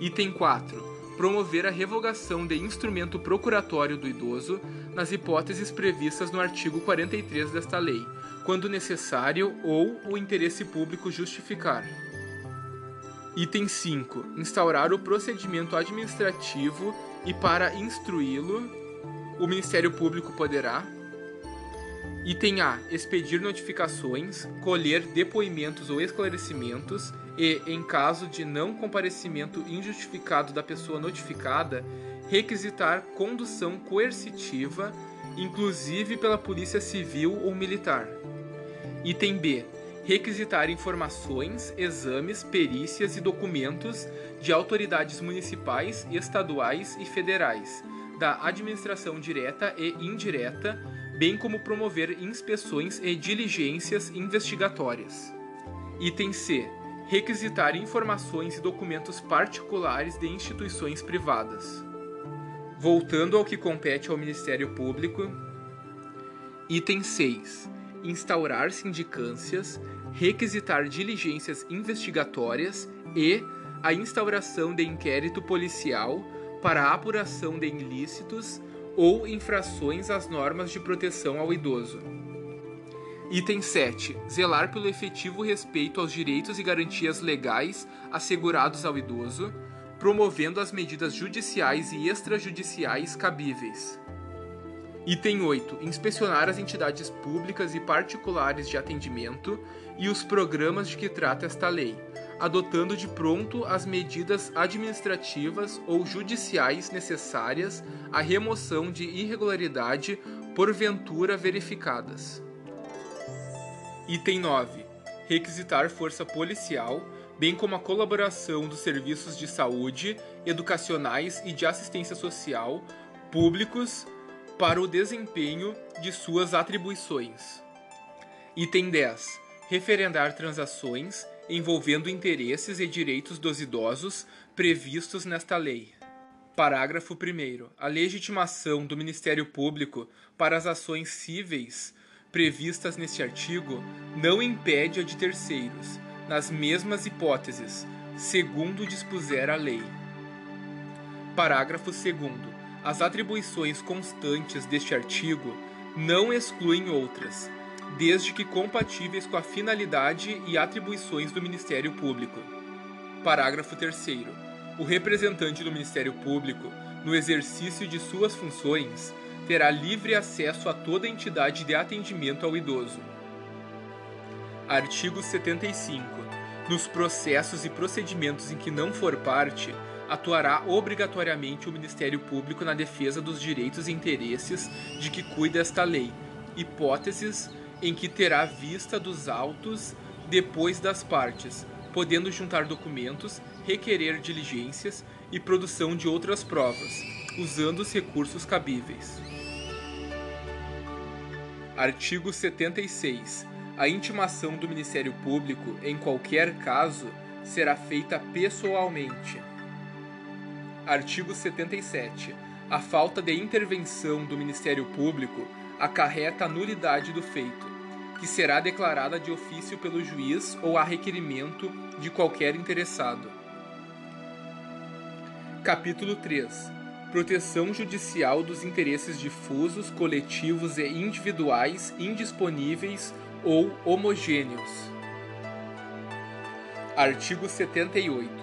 Item 4 promover a revogação de instrumento procuratório do idoso nas hipóteses previstas no artigo 43 desta lei, quando necessário ou o interesse público justificar. Item 5. Instaurar o procedimento administrativo e para instruí-lo, o Ministério Público poderá Item A. Expedir notificações, colher depoimentos ou esclarecimentos e, em caso de não comparecimento injustificado da pessoa notificada, requisitar condução coercitiva, inclusive pela Polícia Civil ou Militar. Item B requisitar informações, exames, perícias e documentos de autoridades municipais, estaduais e federais, da administração direta e indireta, bem como promover inspeções e diligências investigatórias. Item C. Requisitar informações e documentos particulares de instituições privadas. Voltando ao que compete ao Ministério Público. Item 6 instaurar sindicâncias, requisitar diligências investigatórias e a instauração de inquérito policial para apuração de ilícitos ou infrações às normas de proteção ao idoso. Item 7. Zelar pelo efetivo respeito aos direitos e garantias legais assegurados ao idoso, promovendo as medidas judiciais e extrajudiciais cabíveis. Item 8. Inspecionar as entidades públicas e particulares de atendimento e os programas de que trata esta lei, adotando de pronto as medidas administrativas ou judiciais necessárias à remoção de irregularidade porventura verificadas. Item 9. Requisitar força policial, bem como a colaboração dos serviços de saúde, educacionais e de assistência social, públicos, para o desempenho de suas atribuições. Item 10. Referendar transações envolvendo interesses e direitos dos idosos previstos nesta lei. Parágrafo 1. A legitimação do Ministério Público para as ações cíveis previstas neste artigo não impede a de terceiros, nas mesmas hipóteses, segundo dispuser a lei. Parágrafo 2. As atribuições constantes deste artigo não excluem outras, desde que compatíveis com a finalidade e atribuições do Ministério Público. Parágrafo 3. O representante do Ministério Público, no exercício de suas funções, terá livre acesso a toda entidade de atendimento ao idoso. Artigo 75. Nos processos e procedimentos em que não for parte, atuará obrigatoriamente o Ministério Público na defesa dos direitos e interesses de que cuida esta lei, hipóteses em que terá vista dos autos depois das partes, podendo juntar documentos, requerer diligências e produção de outras provas, usando os recursos cabíveis. Artigo 76. A intimação do Ministério Público, em qualquer caso, será feita pessoalmente. Artigo 77. A falta de intervenção do Ministério Público acarreta a nulidade do feito, que será declarada de ofício pelo juiz ou a requerimento de qualquer interessado. Capítulo 3. Proteção judicial dos interesses difusos, coletivos e individuais indisponíveis ou homogêneos. Artigo 78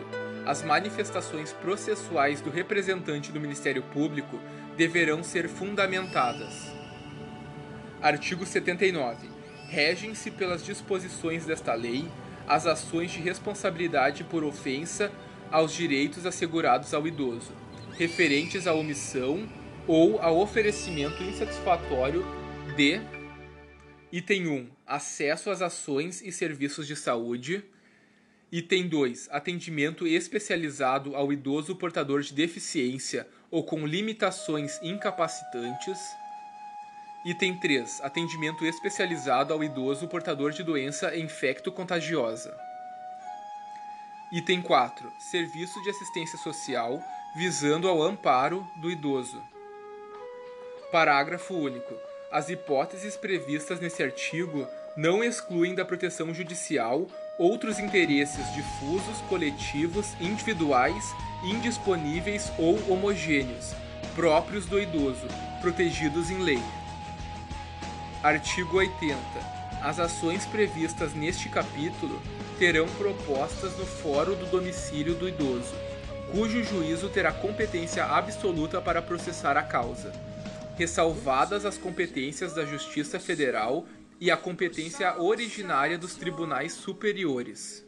as manifestações processuais do representante do Ministério Público deverão ser fundamentadas. Artigo 79. Regem-se pelas disposições desta lei as ações de responsabilidade por ofensa aos direitos assegurados ao idoso, referentes à omissão ou ao oferecimento insatisfatório de Item 1. Acesso às ações e serviços de saúde. Item 2. Atendimento especializado ao idoso portador de deficiência ou com limitações incapacitantes. Item 3. Atendimento especializado ao idoso portador de doença infecto-contagiosa. Item 4. Serviço de assistência social visando ao amparo do idoso. Parágrafo único. As hipóteses previstas nesse artigo não excluem da proteção judicial outros interesses difusos, coletivos, individuais, indisponíveis ou homogêneos, próprios do idoso, protegidos em lei. Artigo 80. As ações previstas neste capítulo terão propostas no fórum do domicílio do idoso, cujo juízo terá competência absoluta para processar a causa, ressalvadas as competências da Justiça Federal e a competência originária dos tribunais superiores.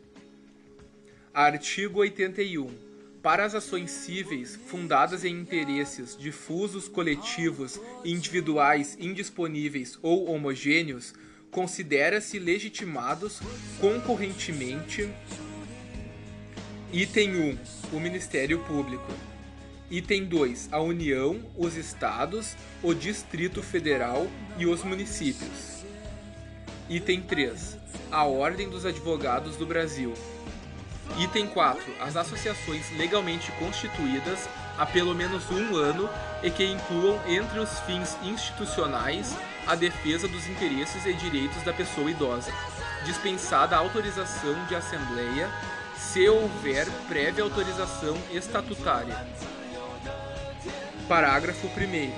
Artigo 81. Para as ações cíveis fundadas em interesses difusos, coletivos, individuais, indisponíveis ou homogêneos, considera-se legitimados concorrentemente. Item 1. O Ministério Público. Item 2. A União, os Estados, o Distrito Federal e os municípios. Item 3. A Ordem dos Advogados do Brasil. Item 4. As associações legalmente constituídas há pelo menos um ano e que incluam entre os fins institucionais a defesa dos interesses e direitos da pessoa idosa, dispensada a autorização de assembleia, se houver prévia autorização estatutária. Parágrafo 1.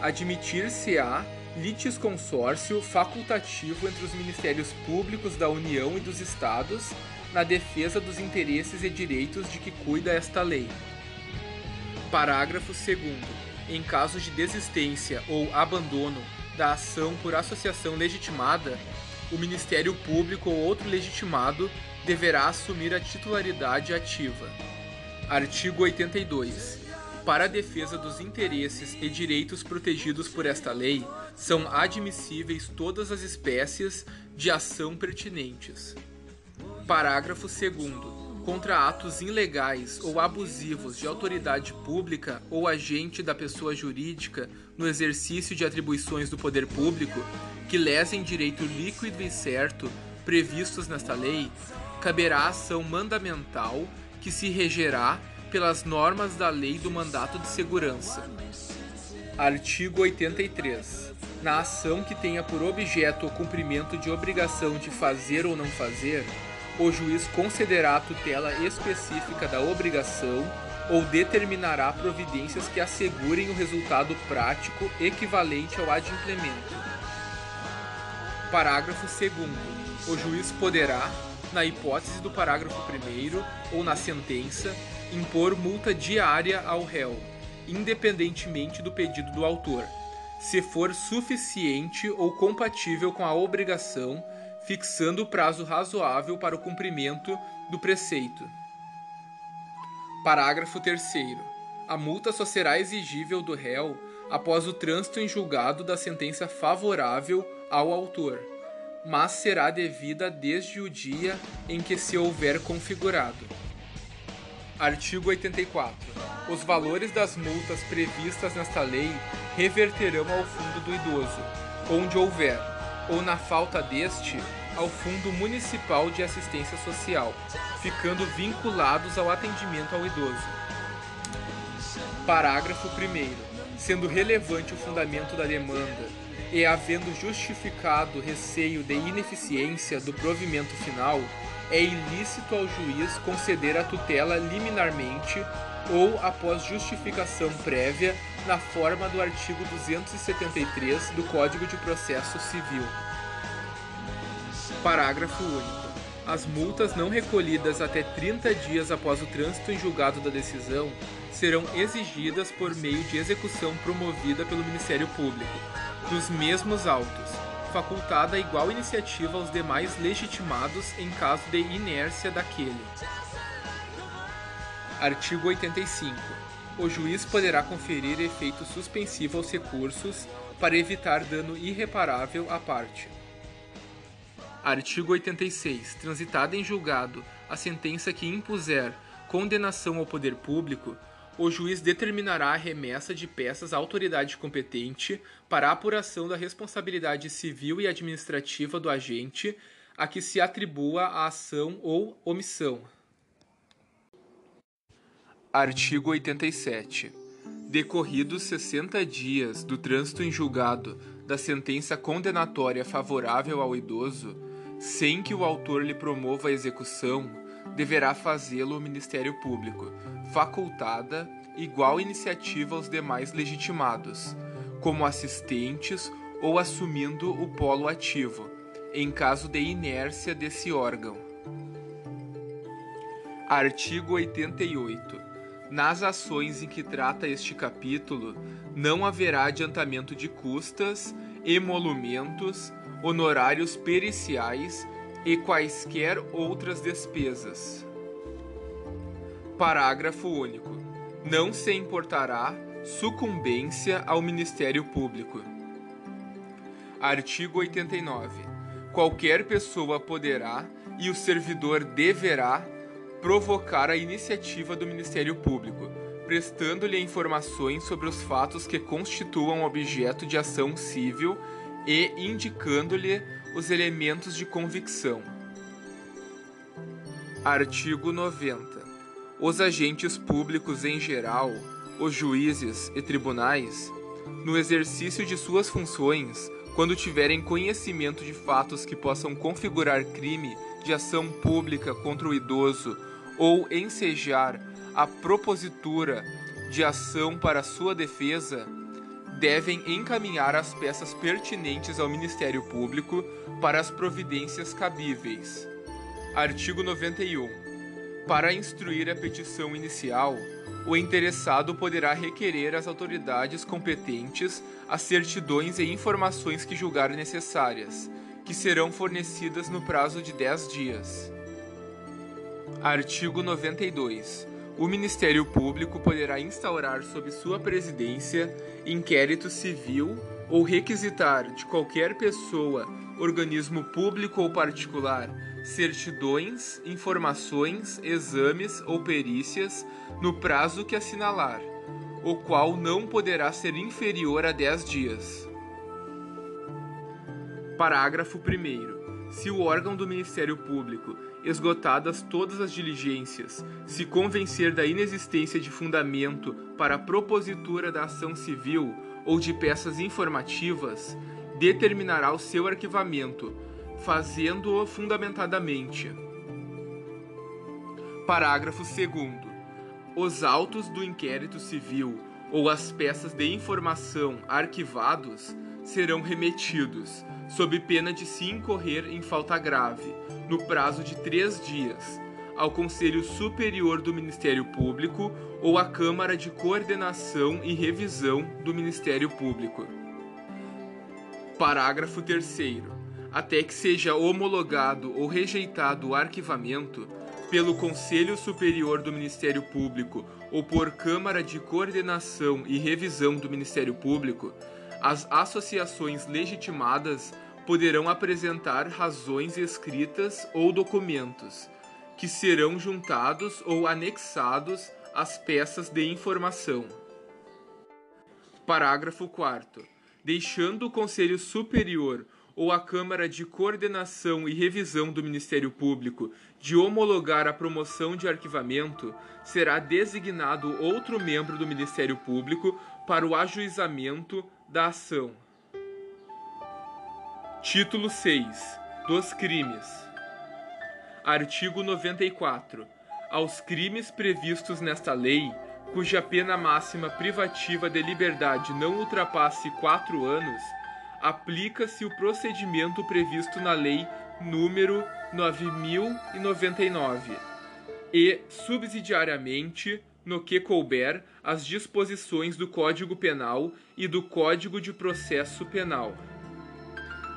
Admitir-se-á litisconsórcio facultativo entre os Ministérios Públicos da União e dos Estados na defesa dos interesses e direitos de que cuida esta lei. Parágrafo 2. Em caso de desistência ou abandono da ação por associação legitimada, o Ministério Público ou outro legitimado deverá assumir a titularidade ativa. Artigo 82 para a defesa dos interesses e direitos protegidos por esta lei, são admissíveis todas as espécies de ação pertinentes. Parágrafo 2. Contra atos ilegais ou abusivos de autoridade pública ou agente da pessoa jurídica no exercício de atribuições do poder público que lesem direito líquido e certo previstos nesta lei, caberá ação mandamental que se regerá pelas normas da Lei do Mandato de Segurança. Artigo 83. Na ação que tenha por objeto o cumprimento de obrigação de fazer ou não fazer, o juiz concederá a tutela específica da obrigação ou determinará providências que assegurem o resultado prático equivalente ao adimplemento. Parágrafo 2. O juiz poderá, na hipótese do parágrafo 1 ou na sentença, impor multa diária ao réu, independentemente do pedido do autor, se for suficiente ou compatível com a obrigação, fixando o prazo razoável para o cumprimento do preceito. Parágrafo 3. A multa só será exigível do réu após o trânsito em julgado da sentença favorável ao autor, mas será devida desde o dia em que se houver configurado. Artigo 84. Os valores das multas previstas nesta lei reverterão ao Fundo do Idoso, onde houver, ou na falta deste, ao Fundo Municipal de Assistência Social, ficando vinculados ao atendimento ao idoso. Parágrafo 1. Sendo relevante o fundamento da demanda e havendo justificado receio de ineficiência do provimento final, é ilícito ao juiz conceder a tutela liminarmente ou após justificação prévia na forma do artigo 273 do Código de Processo Civil. Parágrafo único. As multas não recolhidas até 30 dias após o trânsito em julgado da decisão serão exigidas por meio de execução promovida pelo Ministério Público, dos mesmos autos, facultada igual iniciativa aos demais legitimados em caso de inércia daquele. Artigo 85. o juiz poderá conferir efeito suspensivo aos recursos para evitar dano irreparável à parte. Artigo 86. Transitada em julgado a sentença que impuser condenação ao poder público, o juiz determinará a remessa de peças à autoridade competente para a apuração da responsabilidade civil e administrativa do agente a que se atribua a ação ou omissão. Artigo 87. Decorridos 60 dias do trânsito em julgado da sentença condenatória favorável ao idoso, sem que o autor lhe promova a execução, deverá fazê-lo o Ministério Público, facultada igual iniciativa aos demais legitimados, como assistentes ou assumindo o polo ativo, em caso de inércia desse órgão. Artigo 88. Nas ações em que trata este capítulo, não haverá adiantamento de custas, emolumentos, honorários periciais e quaisquer outras despesas. Parágrafo único. Não se importará sucumbência ao Ministério Público. Artigo 89. Qualquer pessoa poderá e o servidor deverá provocar a iniciativa do Ministério Público, prestando-lhe informações sobre os fatos que constituam objeto de ação civil e indicando-lhe os elementos de convicção. Artigo 90. Os agentes públicos em geral, os juízes e tribunais, no exercício de suas funções, quando tiverem conhecimento de fatos que possam configurar crime de ação pública contra o idoso ou ensejar a propositura de ação para sua defesa, devem encaminhar as peças pertinentes ao Ministério Público para as providências cabíveis. Artigo 91. Para instruir a petição inicial, o interessado poderá requerer às autoridades competentes as certidões e informações que julgar necessárias, que serão fornecidas no prazo de 10 dias. Artigo 92 o Ministério Público poderá instaurar sob sua presidência inquérito civil ou requisitar de qualquer pessoa, organismo público ou particular, certidões, informações, exames ou perícias no prazo que assinalar, o qual não poderá ser inferior a 10 dias. Parágrafo 1. Se o órgão do Ministério Público esgotadas todas as diligências, se convencer da inexistência de fundamento para a propositura da ação civil ou de peças informativas, determinará o seu arquivamento, fazendo-o fundamentadamente. Parágrafo 2. Os autos do inquérito civil ou as peças de informação arquivados serão remetidos, sob pena de se incorrer em falta grave, no prazo de três dias, ao Conselho Superior do Ministério Público ou à Câmara de Coordenação e Revisão do Ministério Público. Parágrafo 3. Até que seja homologado ou rejeitado o arquivamento pelo Conselho Superior do Ministério Público ou por Câmara de Coordenação e Revisão do Ministério Público, as associações legitimadas poderão apresentar razões escritas ou documentos, que serão juntados ou anexados às peças de informação. Parágrafo 4. Deixando o Conselho Superior ou a Câmara de Coordenação e Revisão do Ministério Público de homologar a promoção de arquivamento, será designado outro membro do Ministério Público para o ajuizamento da ação. Título 6 dos crimes. Artigo 94. Aos crimes previstos nesta lei, cuja pena máxima privativa de liberdade não ultrapasse quatro anos, aplica-se o procedimento previsto na Lei número 9099 e, subsidiariamente, no que couber, as disposições do Código Penal e do Código de Processo Penal.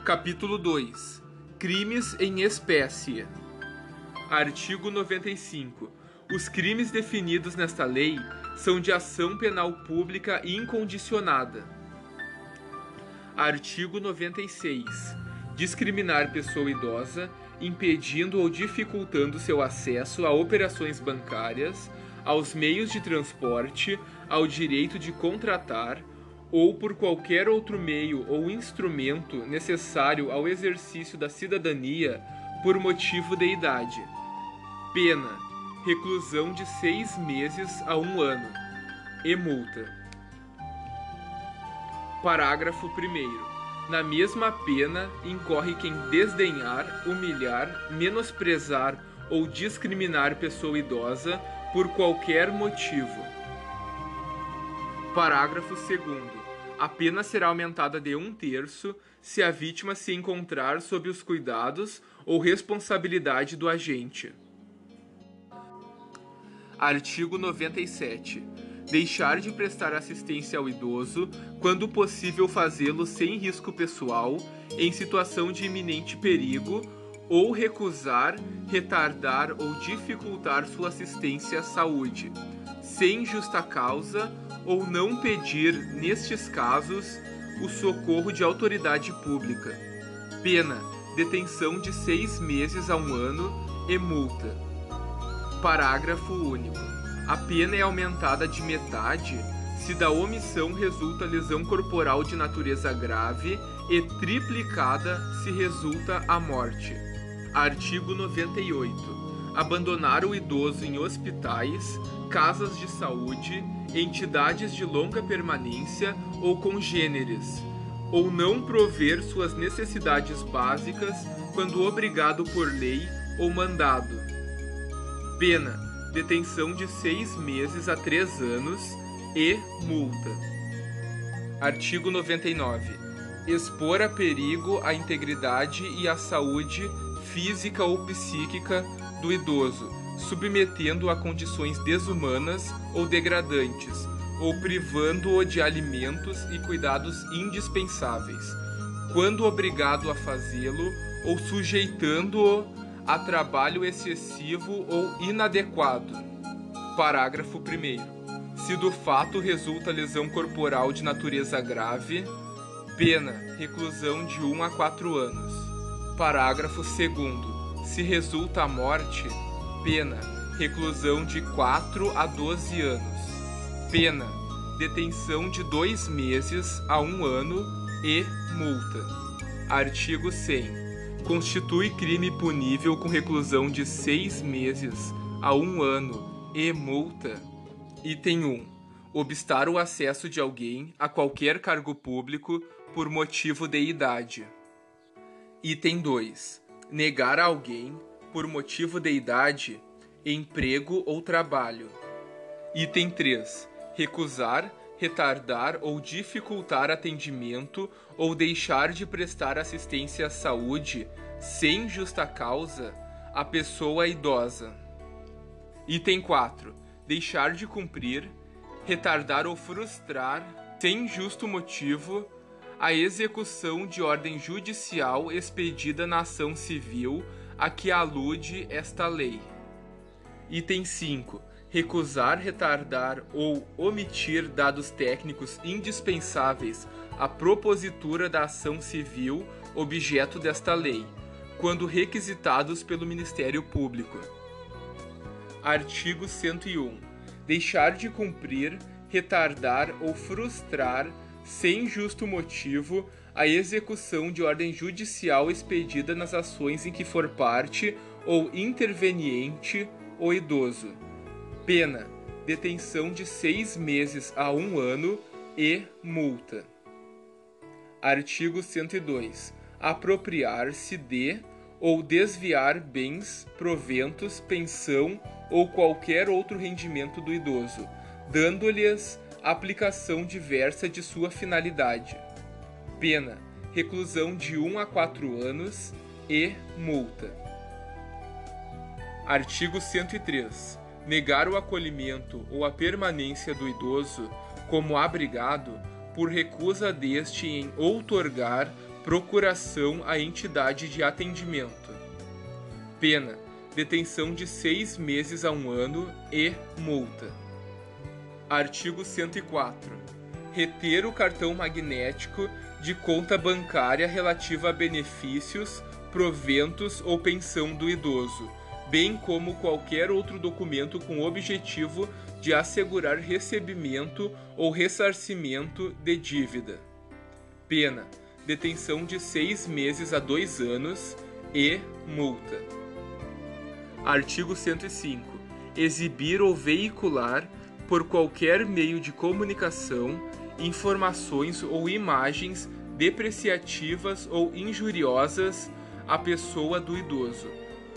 Capítulo 2 Crimes em espécie. Artigo 95. Os crimes definidos nesta lei são de ação penal pública incondicionada. Artigo 96. Discriminar pessoa idosa, impedindo ou dificultando seu acesso a operações bancárias, aos meios de transporte, ao direito de contratar ou por qualquer outro meio ou instrumento necessário ao exercício da cidadania por motivo de idade. Pena: reclusão de seis meses a um ano e multa. Parágrafo 1. Na mesma pena incorre quem desdenhar, humilhar, menosprezar ou discriminar pessoa idosa por qualquer motivo. Parágrafo 2. A pena será aumentada de um terço se a vítima se encontrar sob os cuidados ou responsabilidade do agente. Artigo 97. Deixar de prestar assistência ao idoso quando possível fazê-lo sem risco pessoal, em situação de iminente perigo, ou recusar, retardar ou dificultar sua assistência à saúde, sem justa causa, ou não pedir, nestes casos, o socorro de autoridade pública. Pena: detenção de seis meses a um ano e multa. Parágrafo único. A pena é aumentada de metade se da omissão resulta lesão corporal de natureza grave e triplicada se resulta a morte. Artigo 98. Abandonar o idoso em hospitais, casas de saúde, entidades de longa permanência ou congêneres, ou não prover suas necessidades básicas quando obrigado por lei ou mandado Pena: detenção de seis meses a três anos e multa. Artigo 99. Expor a perigo a integridade e a saúde física ou psíquica do idoso, submetendo-o a condições desumanas ou degradantes, ou privando-o de alimentos e cuidados indispensáveis, quando obrigado a fazê-lo, ou sujeitando-o a trabalho excessivo ou inadequado. Parágrafo 1. Se do fato resulta lesão corporal de natureza grave, pena reclusão de 1 a 4 anos. Parágrafo 2. Se resulta a morte, pena reclusão de 4 a 12 anos. Pena detenção de 2 meses a 1 ano e multa. Artigo 100 constitui crime punível com reclusão de seis meses a um ano e multa. Item 1. Obstar o acesso de alguém a qualquer cargo público por motivo de idade. Item 2. Negar a alguém, por motivo de idade, emprego ou trabalho. Item 3. Recusar retardar ou dificultar atendimento ou deixar de prestar assistência à saúde sem justa causa à pessoa idosa. Item 4. Deixar de cumprir, retardar ou frustrar, sem justo motivo, a execução de ordem judicial expedida na ação civil a que alude esta lei. Item 5 recusar, retardar ou omitir dados técnicos indispensáveis à propositura da ação civil objeto desta lei, quando requisitados pelo Ministério Público. Artigo 101. Deixar de cumprir, retardar ou frustrar, sem justo motivo, a execução de ordem judicial expedida nas ações em que for parte ou interveniente o idoso Pena: detenção de seis meses a um ano e multa. Artigo 102. Apropriar-se de ou desviar bens, proventos, pensão ou qualquer outro rendimento do idoso, dando-lhes aplicação diversa de sua finalidade. Pena: reclusão de 1 a 4 anos e multa. Artigo 103 negar o acolhimento ou a permanência do idoso como abrigado por recusa deste em outorgar procuração à entidade de atendimento. Pena: detenção de seis meses a um ano e multa. Artigo 104. Reter o cartão magnético de conta bancária relativa a benefícios, proventos ou pensão do idoso, bem como qualquer outro documento com objetivo de assegurar recebimento ou ressarcimento de dívida. Pena: detenção de seis meses a dois anos e multa. Artigo 105. Exibir ou veicular, por qualquer meio de comunicação, informações ou imagens depreciativas ou injuriosas à pessoa do idoso.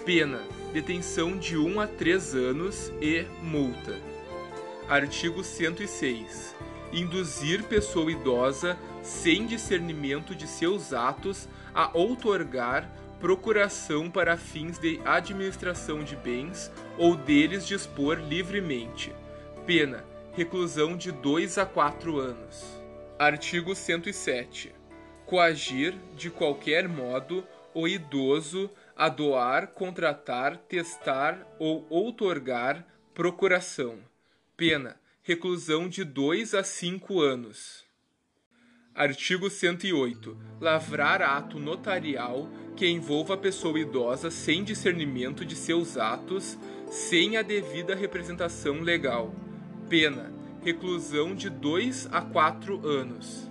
Pena: detenção de 1 a 3 anos e multa. Artigo 106. Induzir pessoa idosa sem discernimento de seus atos a outorgar procuração para fins de administração de bens ou deles dispor livremente. Pena: reclusão de 2 a 4 anos. Artigo 107. Coagir, de qualquer modo, o idoso a doar, contratar, testar ou outorgar procuração. Pena: reclusão de 2 a 5 anos. Artigo 108. Lavrar ato notarial que envolva a pessoa idosa sem discernimento de seus atos, sem a devida representação legal. Pena: reclusão de 2 a 4 anos.